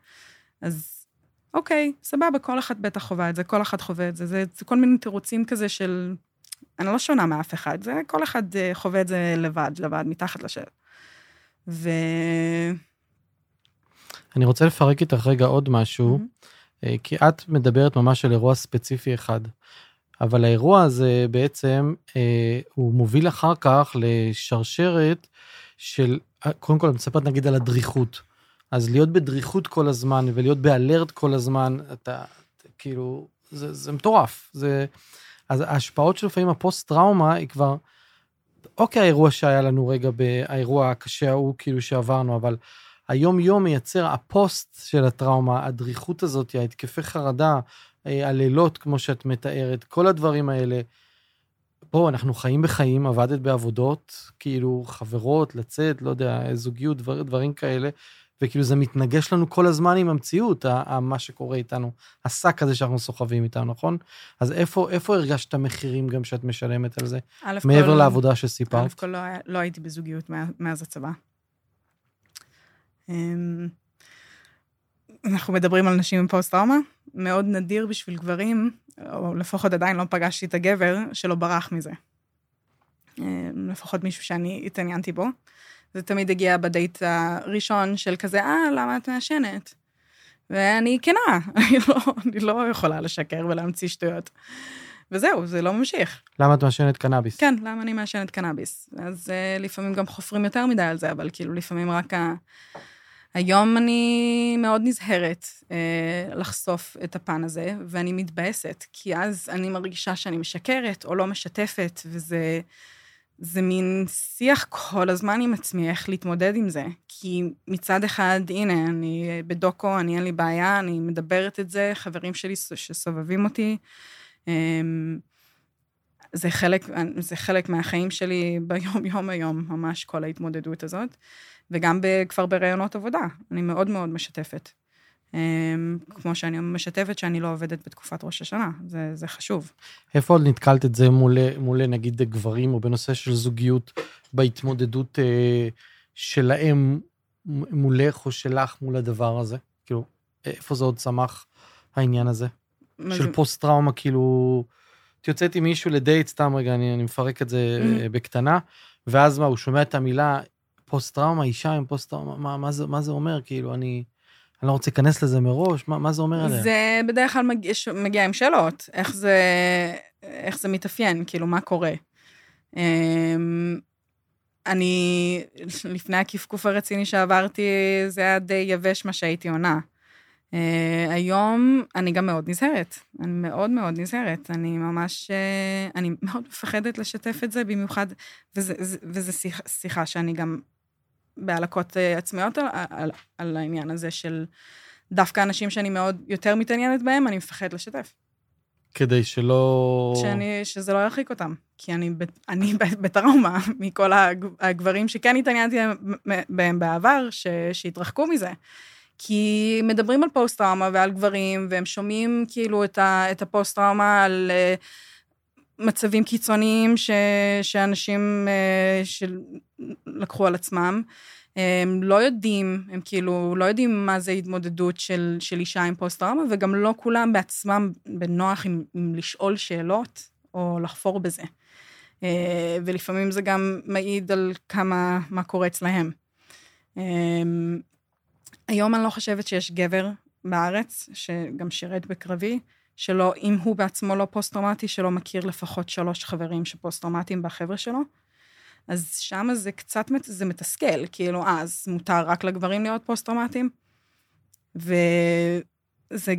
[SPEAKER 2] אז אוקיי, סבבה, כל אחת בטח חווה את זה, כל אחת חווה את זה. זה, זה כל מיני תירוצים כזה של... אני לא שונה מאף אחד, זה כל אחד אה, חווה את זה לבד, לבד, מתחת לשל. ו...
[SPEAKER 1] אני רוצה לפרק איתך רגע עוד משהו, mm-hmm. כי את מדברת ממש על אירוע ספציפי אחד. אבל האירוע הזה בעצם, אה, הוא מוביל אחר כך לשרשרת של, קודם כל אני מספר נגיד על הדריכות. אז להיות בדריכות כל הזמן ולהיות באלרט כל הזמן, אתה, כאילו, זה, זה מטורף. זה, אז ההשפעות של לפעמים הפוסט-טראומה היא כבר, אוקיי, האירוע שהיה לנו רגע, האירוע הקשה ההוא כאילו שעברנו, אבל היום-יום מייצר הפוסט של הטראומה, הדריכות הזאת, ההתקפי חרדה, אה, הלילות, כמו שאת מתארת, כל הדברים האלה. בואו, אנחנו חיים בחיים, עבדת בעבודות, כאילו חברות, לצאת, לא יודע, זוגיות, דבר, דברים כאלה, וכאילו זה מתנגש לנו כל הזמן עם המציאות, מה שקורה איתנו, השק הזה שאנחנו סוחבים איתנו, נכון? אז איפה, איפה הרגשת מחירים גם שאת משלמת על זה? מעבר כל, לעבודה שסיפרת?
[SPEAKER 2] א' כל לא, לא הייתי בזוגיות מאז הצבא. אנחנו מדברים על נשים עם פוסט-טראומה, מאוד נדיר בשביל גברים, או לפחות עדיין לא פגשתי את הגבר שלא ברח מזה. אה, לפחות מישהו שאני התעניינתי בו. זה תמיד הגיע בדייט הראשון של כזה, אה, למה את מעשנת? ואני כנה, אני לא, אני לא יכולה לשקר ולהמציא שטויות. וזהו, זה לא ממשיך.
[SPEAKER 1] למה את מעשנת קנאביס?
[SPEAKER 2] כן, למה אני מעשנת קנאביס. אז uh, לפעמים גם חופרים יותר מדי על זה, אבל כאילו לפעמים רק ה... היום אני מאוד נזהרת אה, לחשוף את הפן הזה, ואני מתבאסת, כי אז אני מרגישה שאני משקרת או לא משתפת, וזה זה מין שיח כל הזמן עם עצמי, איך להתמודד עם זה. כי מצד אחד, הנה, אני בדוקו, אני אין לי בעיה, אני מדברת את זה, חברים שלי שסובבים אותי. אה, זה חלק, זה חלק מהחיים שלי ביום-יום היום, ממש כל ההתמודדות הזאת. וגם כבר בראיונות עבודה, אני מאוד מאוד משתפת. אמ, כמו שאני משתפת שאני לא עובדת בתקופת ראש השנה, זה, זה חשוב.
[SPEAKER 1] איפה עוד נתקלת את זה מול, מול נגיד גברים, או בנושא של זוגיות, בהתמודדות אה, שלהם מולך או שלך מול הדבר הזה? כאילו, איפה זה עוד צמח העניין הזה? של זה... פוסט-טראומה, כאילו, את יוצאת עם מישהו לדייט, סתם רגע, אני, אני מפרק את זה mm-hmm. בקטנה, ואז מה, הוא שומע את המילה פוסט-טראומה, אישה עם פוסט-טראומה, מה, מה, זה, מה זה אומר? כאילו, אני, אני לא רוצה להיכנס לזה מראש, מה, מה זה אומר עליה?
[SPEAKER 2] זה בדרך כלל מגיע, מגיע עם שאלות. איך זה, איך זה מתאפיין, כאילו, מה קורה. אמ, אני, לפני הכפכוף הרציני שעברתי, זה היה די יבש מה שהייתי עונה. Uh, היום אני גם מאוד נזהרת, אני מאוד מאוד נזהרת, אני ממש, uh, אני מאוד מפחדת לשתף את זה, במיוחד, וזו שיחה, שיחה שאני גם בהלקות uh, עצמיות על, על, על העניין הזה של דווקא אנשים שאני מאוד יותר מתעניינת בהם, אני מפחדת לשתף.
[SPEAKER 1] כדי שלא...
[SPEAKER 2] שאני, שזה לא ירחיק אותם, כי אני, אני בטראומה מכל הגברים שכן התעניינתי בהם בעבר, ש, שהתרחקו מזה. כי מדברים על פוסט-טראומה ועל גברים, והם שומעים כאילו את, ה, את הפוסט-טראומה על uh, מצבים קיצוניים ש, שאנשים uh, שלקחו על עצמם. הם לא יודעים, הם כאילו לא יודעים מה זה התמודדות של, של אישה עם פוסט-טראומה, וגם לא כולם בעצמם בנוח עם, עם לשאול שאלות או לחפור בזה. אה, ולפעמים זה גם מעיד על כמה, מה קורה אצלהם. היום אני לא חושבת שיש גבר בארץ, שגם שירת בקרבי, שלא, אם הוא בעצמו לא פוסט-טראומטי, שלא מכיר לפחות שלוש חברים שפוסט-טראומטיים בחבר'ה שלו. אז שם זה קצת, זה מתסכל, כאילו, אה, אז מותר רק לגברים להיות פוסט-טראומטיים? וזה,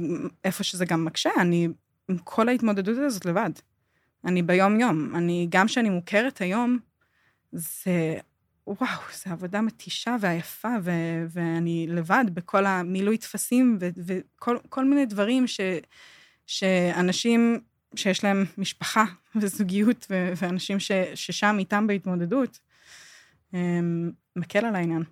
[SPEAKER 2] איפה שזה גם מקשה, אני עם כל ההתמודדות הזאת לבד. אני ביום-יום. אני, גם כשאני מוכרת היום, זה וואו, זו עבודה מתישה ועייפה, ו- ואני לבד בכל המילוי טפסים וכל מיני דברים ש- שאנשים שיש להם משפחה וזוגיות ו- ואנשים ש- ששם איתם בהתמודדות, מקל על העניין.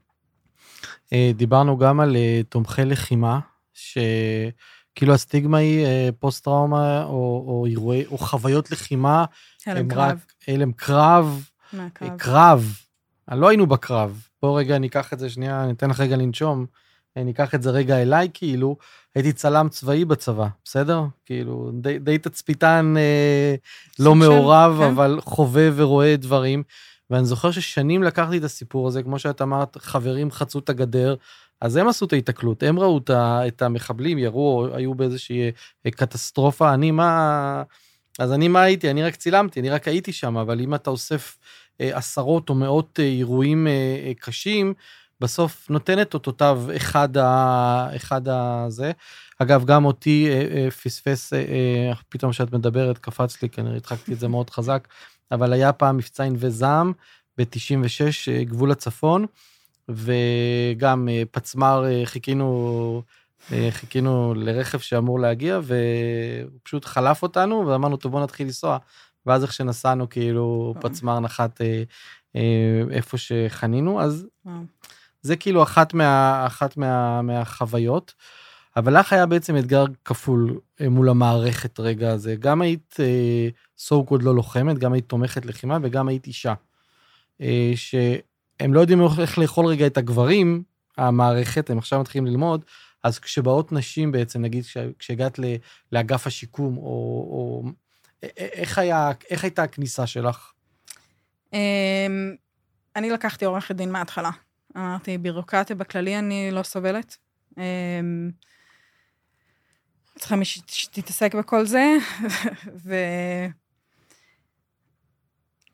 [SPEAKER 1] אה, דיברנו גם על אה, תומכי לחימה, שכאילו הסטיגמה היא אה, פוסט-טראומה או, או אירועי, או חוויות לחימה.
[SPEAKER 2] הלם קרב. רק
[SPEAKER 1] הלם קרב.
[SPEAKER 2] מהקרב.
[SPEAKER 1] קרב. לא היינו בקרב. בוא רגע ניקח את זה שנייה, ניתן לך רגע לנשום. ניקח את זה רגע אליי, כאילו, הייתי צלם צבאי בצבא, בסדר? כאילו, די, די תצפיתן אה, לא מעורב, כן. אבל חווה ורואה דברים. ואני זוכר ששנים לקחתי את הסיפור הזה, כמו שאת אמרת, חברים חצו את הגדר, אז הם עשו את ההיתקלות, הם ראו את המחבלים, ירו, היו באיזושהי אה, קטסטרופה, אני מה... אז אני מה הייתי? אני רק צילמתי, אני רק הייתי שם, אבל אם אתה אוסף אה, עשרות או מאות אה, אירועים אה, קשים, בסוף נותן את אותותיו אחד, ה, אחד הזה. אגב, גם אותי פספס, פתאום כשאת מדברת, קפץ לי, כנראה הדחקתי את זה מאוד חזק, אבל היה פעם מבצע ענבי זעם ב-96, גבול הצפון, וגם פצמ"ר, חיכינו, חיכינו לרכב שאמור להגיע, והוא פשוט חלף אותנו, ואמרנו, טוב, בוא נתחיל לנסוע. ואז איך שנסענו, כאילו, פצמ"ר נחת אה, אה, איפה שחנינו, אז זה כאילו אחת, מה, אחת מה, מהחוויות. אבל לך היה בעצם אתגר כפול אה, מול המערכת רגע הזה. גם היית אה, so called לא לוחמת, גם היית תומכת לחימה וגם היית אישה. אה, שהם לא יודעים איך לאכול רגע את הגברים, המערכת, הם עכשיו מתחילים ללמוד, אז כשבאות נשים בעצם, נגיד כשהגעת לאגף השיקום, או, או איך, היה, איך הייתה הכניסה שלך?
[SPEAKER 2] אמ, אני לקחתי עורכת דין מההתחלה. אמרתי, בירוקרטיה בכללי אני לא סובלת. אמ, צריכה מי שתתעסק בכל זה, ו...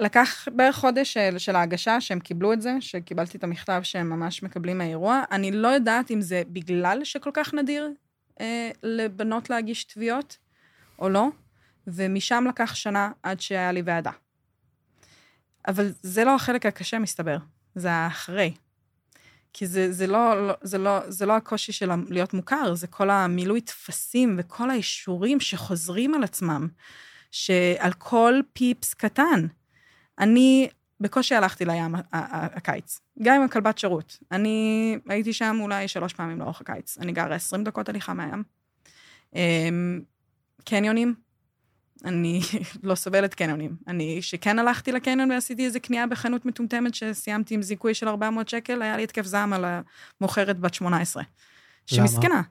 [SPEAKER 2] לקח בערך חודש של, של ההגשה, שהם קיבלו את זה, שקיבלתי את המכתב שהם ממש מקבלים מהאירוע. אני לא יודעת אם זה בגלל שכל כך נדיר אה, לבנות להגיש תביעות, או לא. ומשם לקח שנה עד שהיה לי ועדה. אבל זה לא החלק הקשה, מסתבר, זה האחרי. כי זה, זה, לא, זה, לא, זה לא הקושי של להיות מוכר, זה כל המילוי טפסים וכל האישורים שחוזרים על עצמם, שעל כל פיפס קטן. אני בקושי הלכתי לים הקיץ, גם עם הכלבת שירות. אני הייתי שם אולי שלוש פעמים לאורך הקיץ. אני גרה 20 דקות הליכה מהים. אמ, קניונים, אני לא סובלת קניונים. אני, שכן הלכתי לקניון ועשיתי איזה קנייה בחנות מטומטמת שסיימתי עם זיכוי של 400 שקל, היה לי התקף זעם על המוכרת בת 18. שמסכנה. למה?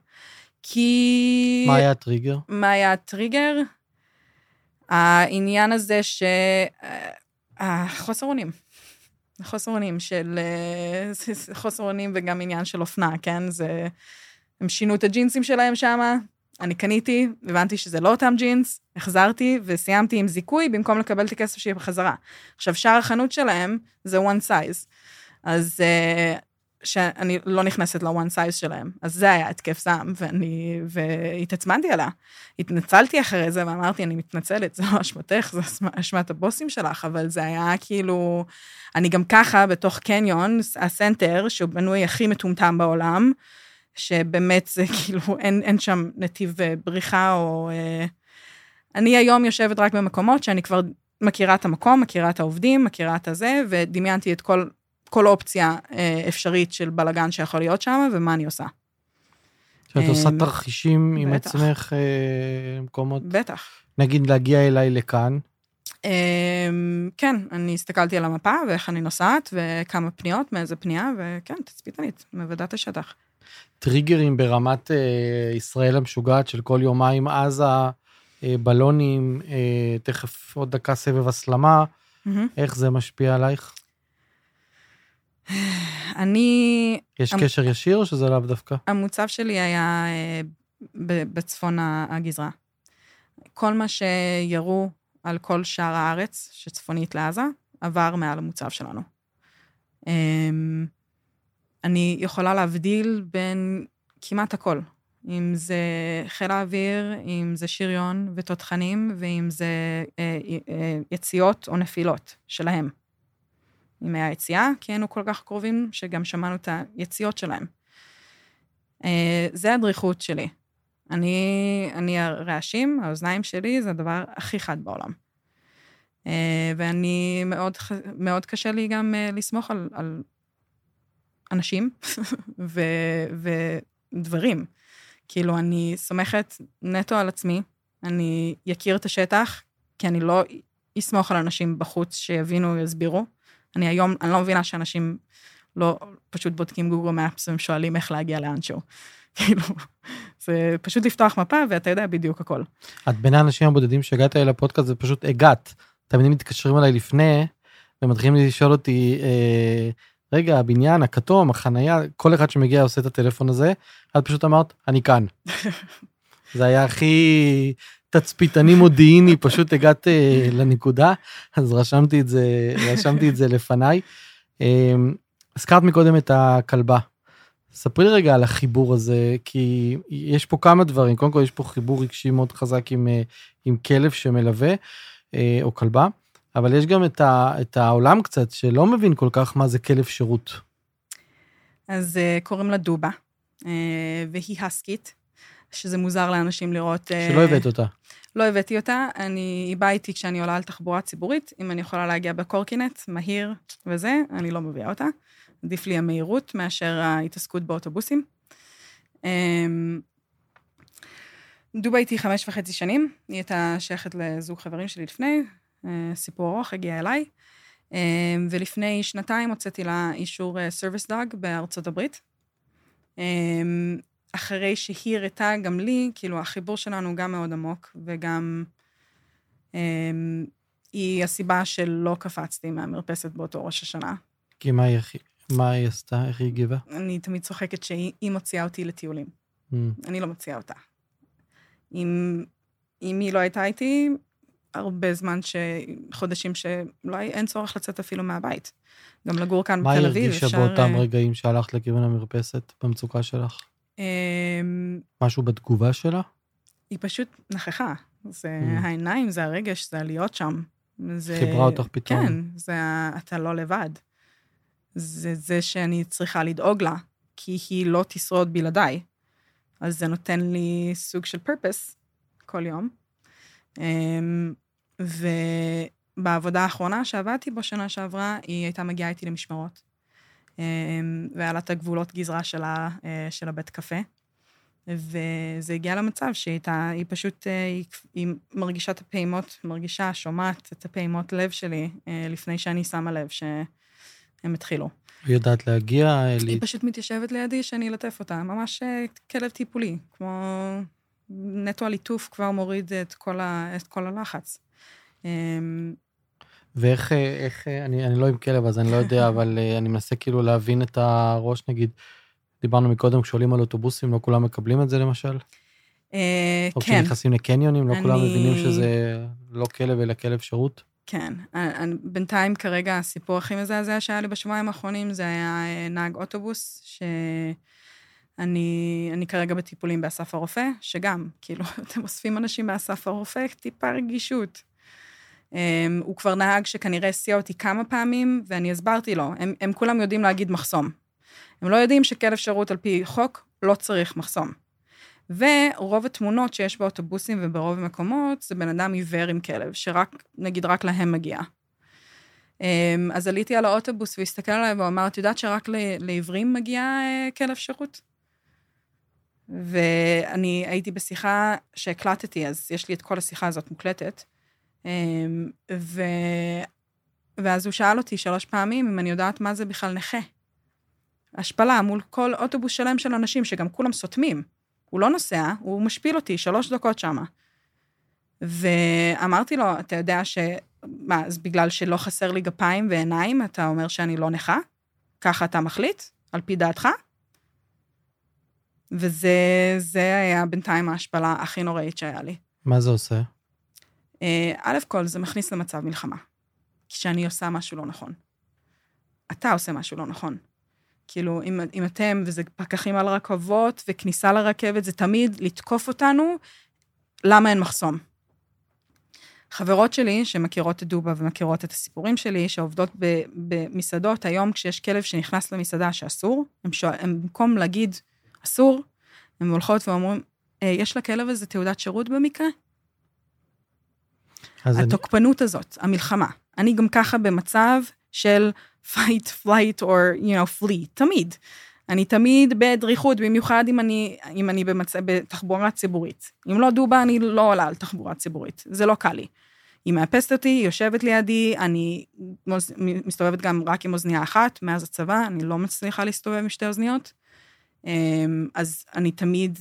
[SPEAKER 2] כי...
[SPEAKER 1] מה היה הטריגר?
[SPEAKER 2] מה היה הטריגר? העניין הזה ש... החוסר אונים. חוסר אונים של... חוסר אונים וגם עניין של אופנה, כן? זה... הם שינו את הג'ינסים שלהם שם, אני קניתי, הבנתי שזה לא אותם ג'ינס, החזרתי וסיימתי עם זיכוי במקום לקבל את הכסף שלי בחזרה. עכשיו, שאר החנות שלהם זה one size. אז uh, שאני לא נכנסת ל-one size שלהם. אז זה היה התקף זעם, ואני, והתעצמנתי עליה. התנצלתי אחרי זה ואמרתי, אני מתנצלת, זה לא אשמתך, זה אשמת הבוסים שלך, אבל זה היה כאילו, אני גם ככה, בתוך קניון, הסנטר, שהוא בנוי הכי מטומטם בעולם, שבאמת זה כאילו, אין, אין שם נתיב אה, בריחה או... אה, אני היום יושבת רק במקומות שאני כבר מכירה את המקום, מכירה את העובדים, מכירה את הזה, ודמיינתי את כל, כל אופציה אה, אפשרית של בלאגן שיכול להיות שם, ומה אני עושה.
[SPEAKER 1] שאת עושה תרחישים עם עצמך למקומות?
[SPEAKER 2] בטח.
[SPEAKER 1] נגיד להגיע אליי לכאן.
[SPEAKER 2] כן, אני הסתכלתי על המפה ואיך אני נוסעת, וכמה פניות, מאיזה פנייה, וכן, תצפיתנית, מוודאת את השטח.
[SPEAKER 1] טריגרים ברמת אה, ישראל המשוגעת של כל יומיים, עזה, אה, בלונים, אה, תכף עוד דקה סבב הסלמה, mm-hmm. איך זה משפיע עלייך?
[SPEAKER 2] אני...
[SPEAKER 1] יש המ... קשר ישיר או שזה לאו דווקא?
[SPEAKER 2] המוצב שלי היה אה, בצפון הגזרה. כל מה שירו על כל שאר הארץ, שצפונית לעזה, עבר מעל המוצב שלנו. אה, אני יכולה להבדיל בין כמעט הכל. אם זה חיל האוויר, אם זה שריון ותותחנים, ואם זה אה, אה, יציאות או נפילות שלהם. אם היה יציאה, כי היינו כל כך קרובים, שגם שמענו את היציאות שלהם. אה, זה הדריכות שלי. אני, אני הרעשים, האוזניים שלי, זה הדבר הכי חד בעולם. אה, ואני, מאוד, מאוד קשה לי גם אה, לסמוך על, על אנשים ו, ודברים. כאילו, אני סומכת נטו על עצמי, אני אכיר את השטח, כי אני לא אסמוך על אנשים בחוץ שיבינו, יסבירו. אני היום, אני לא מבינה שאנשים לא פשוט בודקים גוגל מאפס והם שואלים איך להגיע לאנשהו. כאילו, זה פשוט לפתוח מפה ואתה יודע בדיוק הכל.
[SPEAKER 1] את בין האנשים הבודדים שהגעת אל הפודקאסט זה פשוט הגעת. תמיד מתקשרים אליי לפני ומתחילים לשאול אותי, אה, רגע, הבניין, הכתום, החנייה, כל אחד שמגיע עושה את הטלפון הזה, את פשוט אמרת, אני כאן. זה היה הכי תצפיתני מודיעיני, פשוט הגעת uh, לנקודה, אז רשמתי את זה, רשמתי את זה לפניי. Um, הזכרת מקודם את הכלבה. ספרי לי רגע על החיבור הזה, כי יש פה כמה דברים. קודם כל, יש פה חיבור רגשי מאוד חזק עם, uh, עם כלב שמלווה, uh, או כלבה. אבל יש גם את, ה, את העולם קצת שלא מבין כל כך מה זה כלב שירות.
[SPEAKER 2] אז uh, קוראים לה דובה, uh, והיא הסקית, שזה מוזר לאנשים לראות...
[SPEAKER 1] Uh, שלא הבאת אותה.
[SPEAKER 2] לא הבאתי אותה, אני, היא באה איתי כשאני עולה על תחבורה ציבורית, אם אני יכולה להגיע בקורקינט, מהיר וזה, אני לא מביאה אותה. עדיף לי המהירות מאשר ההתעסקות באוטובוסים. Um, דובה איתי חמש וחצי שנים, היא הייתה שייכת לזוג חברים שלי לפני, סיפור ארוך, הגיע אליי. אה, ולפני שנתיים הוצאתי לה אישור service אה, dog בארצות הברית. אחרי שהיא הראתה גם לי, כאילו החיבור שלנו גם מאוד עמוק, וגם היא הסיבה שלא קפצתי מהמרפסת באותו ראש השנה.
[SPEAKER 1] כי מה היא, מה היא עשתה? איך היא הגיבה?
[SPEAKER 2] אני תמיד צוחקת שהיא מוציאה אותי לטיולים. Mm. אני לא מוציאה אותה. אם, אם היא לא הייתה איתי, הרבה זמן, ש... חודשים שאולי אין צורך לצאת אפילו מהבית. גם לגור כאן בתל אביב,
[SPEAKER 1] אפשר... מה הרגישה באותם רגעים שהלכת לכיוון המרפסת, במצוקה שלך? אמ, משהו בתגובה שלה?
[SPEAKER 2] היא פשוט נכחה. זה mm. העיניים, זה הרגש, זה הלהיות שם. זה...
[SPEAKER 1] חיברה אותך פתאום.
[SPEAKER 2] כן, זה אתה לא לבד. זה זה שאני צריכה לדאוג לה, כי היא לא תשרוד בלעדיי. אז זה נותן לי סוג של פרפס כל יום. אמ, ובעבודה האחרונה שעבדתי בו שנה שעברה, היא הייתה מגיעה איתי למשמרות. והיה לה את הגבולות גזרה שלה, אה, של הבית קפה. וזה הגיע למצב שהיא הייתה, היא פשוט, אה, היא, היא מרגישה את הפעימות, מרגישה, שומעת את הפעימות לב שלי אה, לפני שאני שמה לב שהם התחילו.
[SPEAKER 1] היא יודעת להגיע?
[SPEAKER 2] היא פשוט מתיישבת לידי שאני אלטף אותה, ממש כלב טיפולי, כמו נטו הליטוף כבר מוריד את כל, ה, את כל הלחץ. אמ,
[SPEAKER 1] ואיך, איך, אני, אני לא עם כלב אז אני לא יודע, אבל אה, אני מנסה כאילו להבין את הראש, נגיד, דיברנו מקודם, כשעולים על אוטובוסים, לא כולם מקבלים את זה למשל?
[SPEAKER 2] אה,
[SPEAKER 1] או
[SPEAKER 2] כן,
[SPEAKER 1] כשנכנסים לקניונים, לא כולם
[SPEAKER 2] אני-
[SPEAKER 1] מבינים שזה לא כלב אלא כלב שירות?
[SPEAKER 2] כן. אני- אני- בינתיים כרגע הסיפור הכי מזעזע שהיה לי בשבועיים האחרונים זה היה אה, נהג אוטובוס, שאני אני כרגע בטיפולים באסף הרופא, שגם, כאילו, אתם אוספים אנשים באסף הרופא, טיפה רגישות. Um, הוא כבר נהג שכנראה הסיע אותי כמה פעמים, ואני הסברתי לו, הם, הם כולם יודעים להגיד מחסום. הם לא יודעים שכלב שירות על פי חוק לא צריך מחסום. ורוב התמונות שיש באוטובוסים וברוב המקומות, זה בן אדם עיוור עם כלב, שרק, נגיד, רק להם מגיע. אמ, אז עליתי על האוטובוס והסתכל עליי ואמר, את יודעת שרק לעיוורים מגיע אה, כלב שירות? ואני הייתי בשיחה שהקלטתי, אז יש לי את כל השיחה הזאת מוקלטת. אמ, ו... ואז הוא שאל אותי שלוש פעמים אם אני יודעת מה זה בכלל נכה. השפלה מול כל אוטובוס שלם של אנשים, שגם כולם סותמים. הוא לא נוסע, הוא משפיל אותי שלוש דקות שמה. ואמרתי לו, אתה יודע ש... מה, אז בגלל שלא חסר לי גפיים ועיניים, אתה אומר שאני לא נכה? ככה אתה מחליט? על פי דעתך? וזה זה היה בינתיים ההשפלה הכי נוראית שהיה לי.
[SPEAKER 1] מה זה עושה?
[SPEAKER 2] אה, א' כל, זה מכניס למצב מלחמה. כשאני עושה משהו לא נכון. אתה עושה משהו לא נכון. כאילו, אם, אם אתם, וזה פקחים על רכבות וכניסה לרכבת, זה תמיד לתקוף אותנו, למה אין מחסום? חברות שלי, שמכירות את דובה ומכירות את הסיפורים שלי, שעובדות במסעדות, היום כשיש כלב שנכנס למסעדה שאסור, הם, שואל, הם במקום להגיד אסור, הן הולכות ואומרים, "אה, יש לכלב הזה תעודת שירות במקרה?
[SPEAKER 1] אז אני,
[SPEAKER 2] התוקפנות הזאת, המלחמה. אני גם ככה במצב של fight, flight or, you know, flee, תמיד. אני תמיד בדריכות, במיוחד אם אני, אם אני במצ... בתחבורה ציבורית. אם לא דובה, אני לא עולה על תחבורה ציבורית. זה לא קל לי. היא מאפסת אותי, היא יושבת לידי, אני מוז... מסתובבת גם רק עם אוזנייה אחת, מאז הצבא, אני לא מצליחה להסתובב עם שתי אוזניות. אמ, אז אני תמיד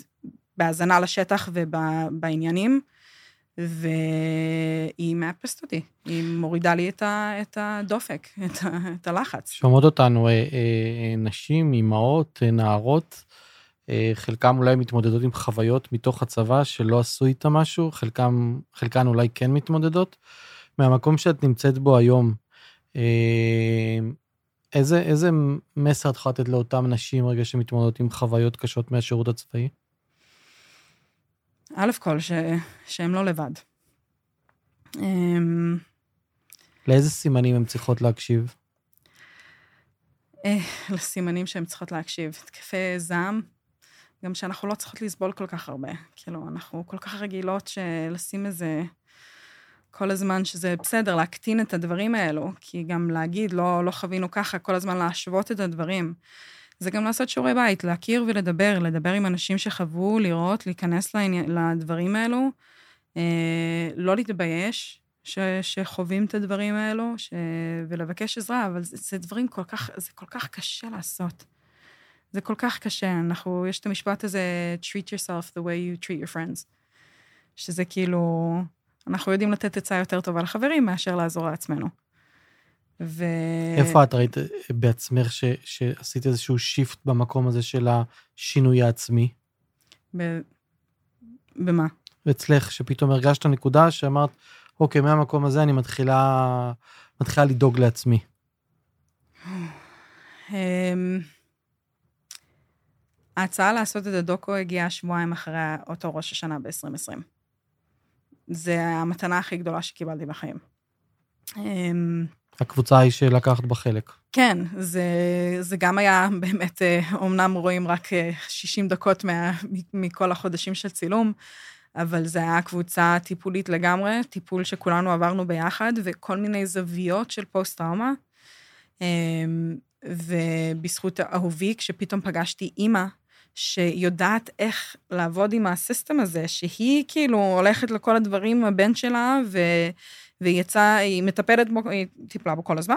[SPEAKER 2] בהאזנה לשטח ובעניינים, והיא מאפסת אותי. היא מורידה לי את, ה... את הדופק, את, ה... את הלחץ.
[SPEAKER 1] שומעות אותנו אה, אה, נשים, אימהות, נערות, אה, חלקם אולי מתמודדות עם חוויות מתוך הצבא שלא עשו איתה משהו, חלקם, חלקן אולי כן מתמודדות. מהמקום שאת נמצאת בו היום, אה, איזה, איזה מסר את יכולה לתת לאותן נשים רגע שמתמודדות עם חוויות קשות מהשירות הצבאי?
[SPEAKER 2] א' כל, ש... שהם לא לבד. אמ,
[SPEAKER 1] לאיזה סימנים הן צריכות להקשיב?
[SPEAKER 2] אה, לסימנים שהן צריכות להקשיב. התקפי זעם, גם שאנחנו לא צריכות לסבול כל כך הרבה. כאילו, אנחנו כל כך רגילות שלשים איזה... כל הזמן שזה בסדר, להקטין את הדברים האלו, כי גם להגיד, לא, לא חווינו ככה, כל הזמן להשוות את הדברים. זה גם לעשות שיעורי בית, להכיר ולדבר, לדבר עם אנשים שחוו, לראות, להיכנס לעני... לדברים האלו, אה, לא להתבייש ש... שחווים את הדברים האלו, ש... ולבקש עזרה, אבל זה, זה דברים כל כך, זה כל כך קשה לעשות. זה כל כך קשה. אנחנו, יש את המשפט הזה, treat yourself the way you treat your friends. שזה כאילו, אנחנו יודעים לתת עצה יותר טובה לחברים מאשר לעזור לעצמנו. ו...
[SPEAKER 1] איפה את ראית בעצמך ש, שעשית איזשהו שיפט במקום הזה של השינוי העצמי?
[SPEAKER 2] ב... במה?
[SPEAKER 1] ואצלך, שפתאום הרגשת נקודה שאמרת, אוקיי, מהמקום הזה אני מתחילה, מתחילה לדאוג לעצמי.
[SPEAKER 2] אמ, ההצעה לעשות את הדוקו הגיעה שבועיים אחרי אותו ראש השנה ב-2020. זה המתנה הכי גדולה שקיבלתי בחיים. אמ,
[SPEAKER 1] הקבוצה היא שלקחת בה חלק.
[SPEAKER 2] כן, זה, זה גם היה באמת, אומנם רואים רק אה, 60 דקות מה, מכל החודשים של צילום, אבל זה היה קבוצה טיפולית לגמרי, טיפול שכולנו עברנו ביחד, וכל מיני זוויות של פוסט-טראומה. אמ, ובזכות אהובי, כשפתאום פגשתי אימא שיודעת איך לעבוד עם הסיסטם הזה, שהיא כאילו הולכת לכל הדברים עם הבן שלה, ו... והיא יצאה, היא מטפלת בו, היא טיפלה בו כל הזמן.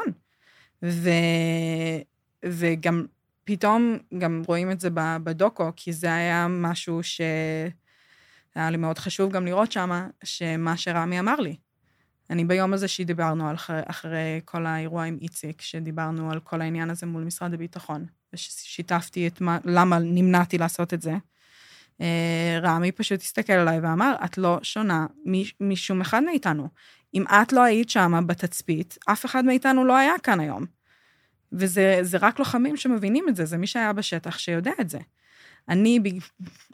[SPEAKER 2] ו... וגם פתאום, גם רואים את זה בדוקו, כי זה היה משהו שהיה לי מאוד חשוב גם לראות שם, שמה שרמי אמר לי. אני ביום הזה שדיברנו על אחרי, אחרי כל האירוע עם איציק, שדיברנו על כל העניין הזה מול משרד הביטחון, ושיתפתי את מה, למה נמנעתי לעשות את זה. אה, רמי פשוט הסתכל עליי ואמר, את לא שונה משום אחד מאיתנו. אם את לא היית שם בתצפית, אף אחד מאיתנו לא היה כאן היום. וזה רק לוחמים שמבינים את זה, זה מי שהיה בשטח שיודע את זה. אני,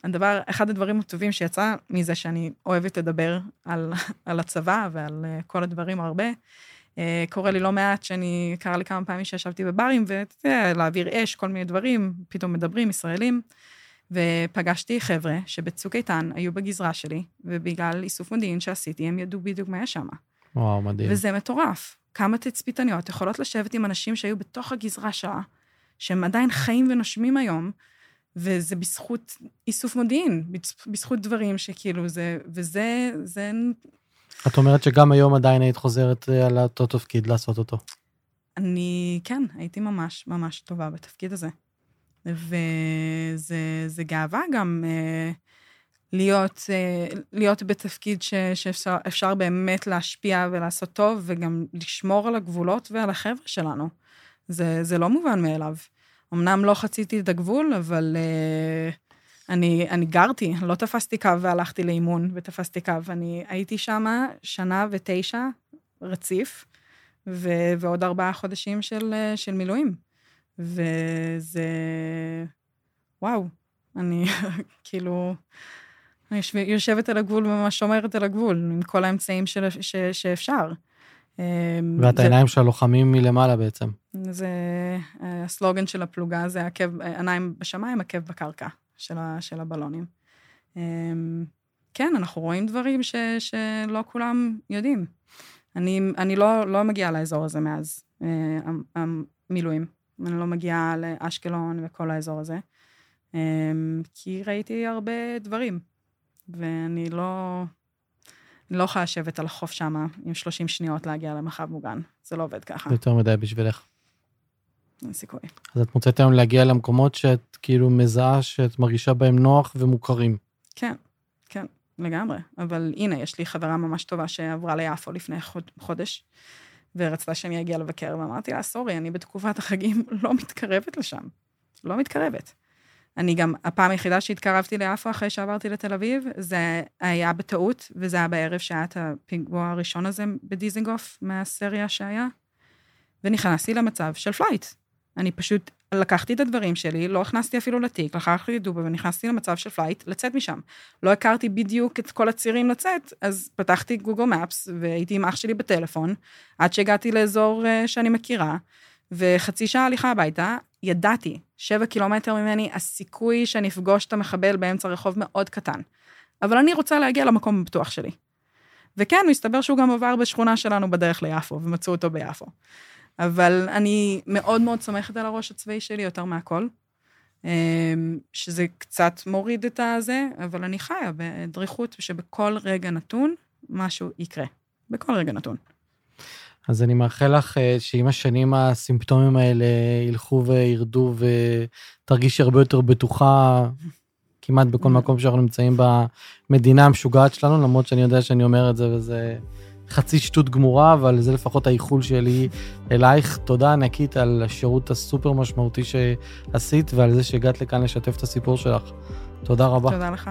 [SPEAKER 2] הדבר, אחד הדברים הטובים שיצא מזה שאני אוהבת לדבר על, על הצבא ועל אה, כל הדברים הרבה, אה, קורה לי לא מעט שאני, קרה לי כמה פעמים שישבתי בברים, ואתה יודע, להעביר אש, כל מיני דברים, פתאום מדברים, ישראלים, ופגשתי חבר'ה שבצוק איתן היו בגזרה שלי, ובגלל איסוף מודיעין שעשיתי, הם ידעו בדיוק מה יש שם.
[SPEAKER 1] וואו, מדהים.
[SPEAKER 2] וזה מטורף. כמה תצפיתניות יכולות לשבת עם אנשים שהיו בתוך הגזרה שעה, שהם עדיין חיים ונושמים היום, וזה בזכות איסוף מודיעין, בזכות דברים שכאילו זה, וזה, זה...
[SPEAKER 1] את אומרת שגם היום עדיין היית חוזרת אה, על אותו תפקיד לעשות אותו.
[SPEAKER 2] אני, כן, הייתי ממש ממש טובה בתפקיד הזה. וזה גאווה גם אה, להיות, אה, להיות בתפקיד ש, שאפשר באמת להשפיע ולעשות טוב, וגם לשמור על הגבולות ועל החבר'ה שלנו. זה, זה לא מובן מאליו. אמנם לא חציתי את הגבול, אבל uh, אני, אני גרתי, לא תפסתי קו והלכתי לאימון ותפסתי קו. אני הייתי שם שנה ותשע רציף, ו, ועוד ארבעה חודשים של, uh, של מילואים. וזה... וואו, אני כאילו... אני יושבת על הגבול וממש שומרת על הגבול, עם כל האמצעים של, ש, שאפשר.
[SPEAKER 1] אמ, ואת זה... העיניים של הלוחמים מלמעלה בעצם.
[SPEAKER 2] זה, אה, הסלוגן של הפלוגה זה עקב, עיניים בשמיים, עקב בקרקע של, ה, של הבלונים. אמ, כן, אנחנו רואים דברים ש, שלא כולם יודעים. אני, אני לא, לא מגיעה לאזור הזה מאז אה, המילואים. אני לא מגיעה לאשקלון וכל האזור הזה, אמ, כי ראיתי הרבה דברים, ואני לא... אני לא יכולה לשבת על החוף שם עם 30 שניות להגיע למרחב מוגן. זה לא עובד ככה.
[SPEAKER 1] זה יותר מדי בשבילך.
[SPEAKER 2] אין סיכוי.
[SPEAKER 1] אז את מוצאת היום להגיע למקומות שאת כאילו מזהה שאת מרגישה בהם נוח ומוכרים.
[SPEAKER 2] כן, כן, לגמרי. אבל הנה, יש לי חברה ממש טובה שעברה ליפו לפני חוד, חודש, ורצתה שאני אגיע לבקר, ואמרתי לה, סורי, אני בתקופת החגים לא מתקרבת לשם. לא מתקרבת. אני גם, הפעם היחידה שהתקרבתי ליפו אחרי שעברתי לתל אביב, זה היה בטעות, וזה היה בערב שהיה את הפיגוע הראשון הזה בדיזנגוף, מהסריה שהיה, ונכנסתי למצב של flight. אני פשוט לקחתי את הדברים שלי, לא הכנסתי אפילו לתיק, לקחתי את דובה ונכנסתי למצב של flight, לצאת משם. לא הכרתי בדיוק את כל הצירים לצאת, אז פתחתי Google Maps, והייתי עם אח שלי בטלפון, עד שהגעתי לאזור uh, שאני מכירה, וחצי שעה הליכה הביתה, ידעתי, שבע קילומטר ממני, הסיכוי שאני אפגוש את המחבל באמצע רחוב מאוד קטן. אבל אני רוצה להגיע למקום הבטוח שלי. וכן, מסתבר שהוא גם עבר בשכונה שלנו בדרך ליפו, ומצאו אותו ביפו. אבל אני מאוד מאוד סומכת על הראש הצבאי שלי יותר מהכל, אמ, שזה קצת מוריד את הזה, אבל אני חיה בדריכות שבכל רגע נתון משהו יקרה. בכל רגע נתון.
[SPEAKER 1] אז אני מאחל לך אה, שעם השנים הסימפטומים האלה ילכו וירדו ותרגישי הרבה יותר בטוחה כמעט בכל. מקום שאנחנו נמצאים במדינה המשוגעת שלנו, למרות שאני יודע שאני אומר את זה וזה חצי שטות גמורה, אבל זה לפחות האיחול שלי אלייך. תודה ענקית על השירות הסופר משמעותי שעשית ועל זה שהגעת לכאן לשתף את הסיפור שלך. תודה רבה.
[SPEAKER 2] תודה לך.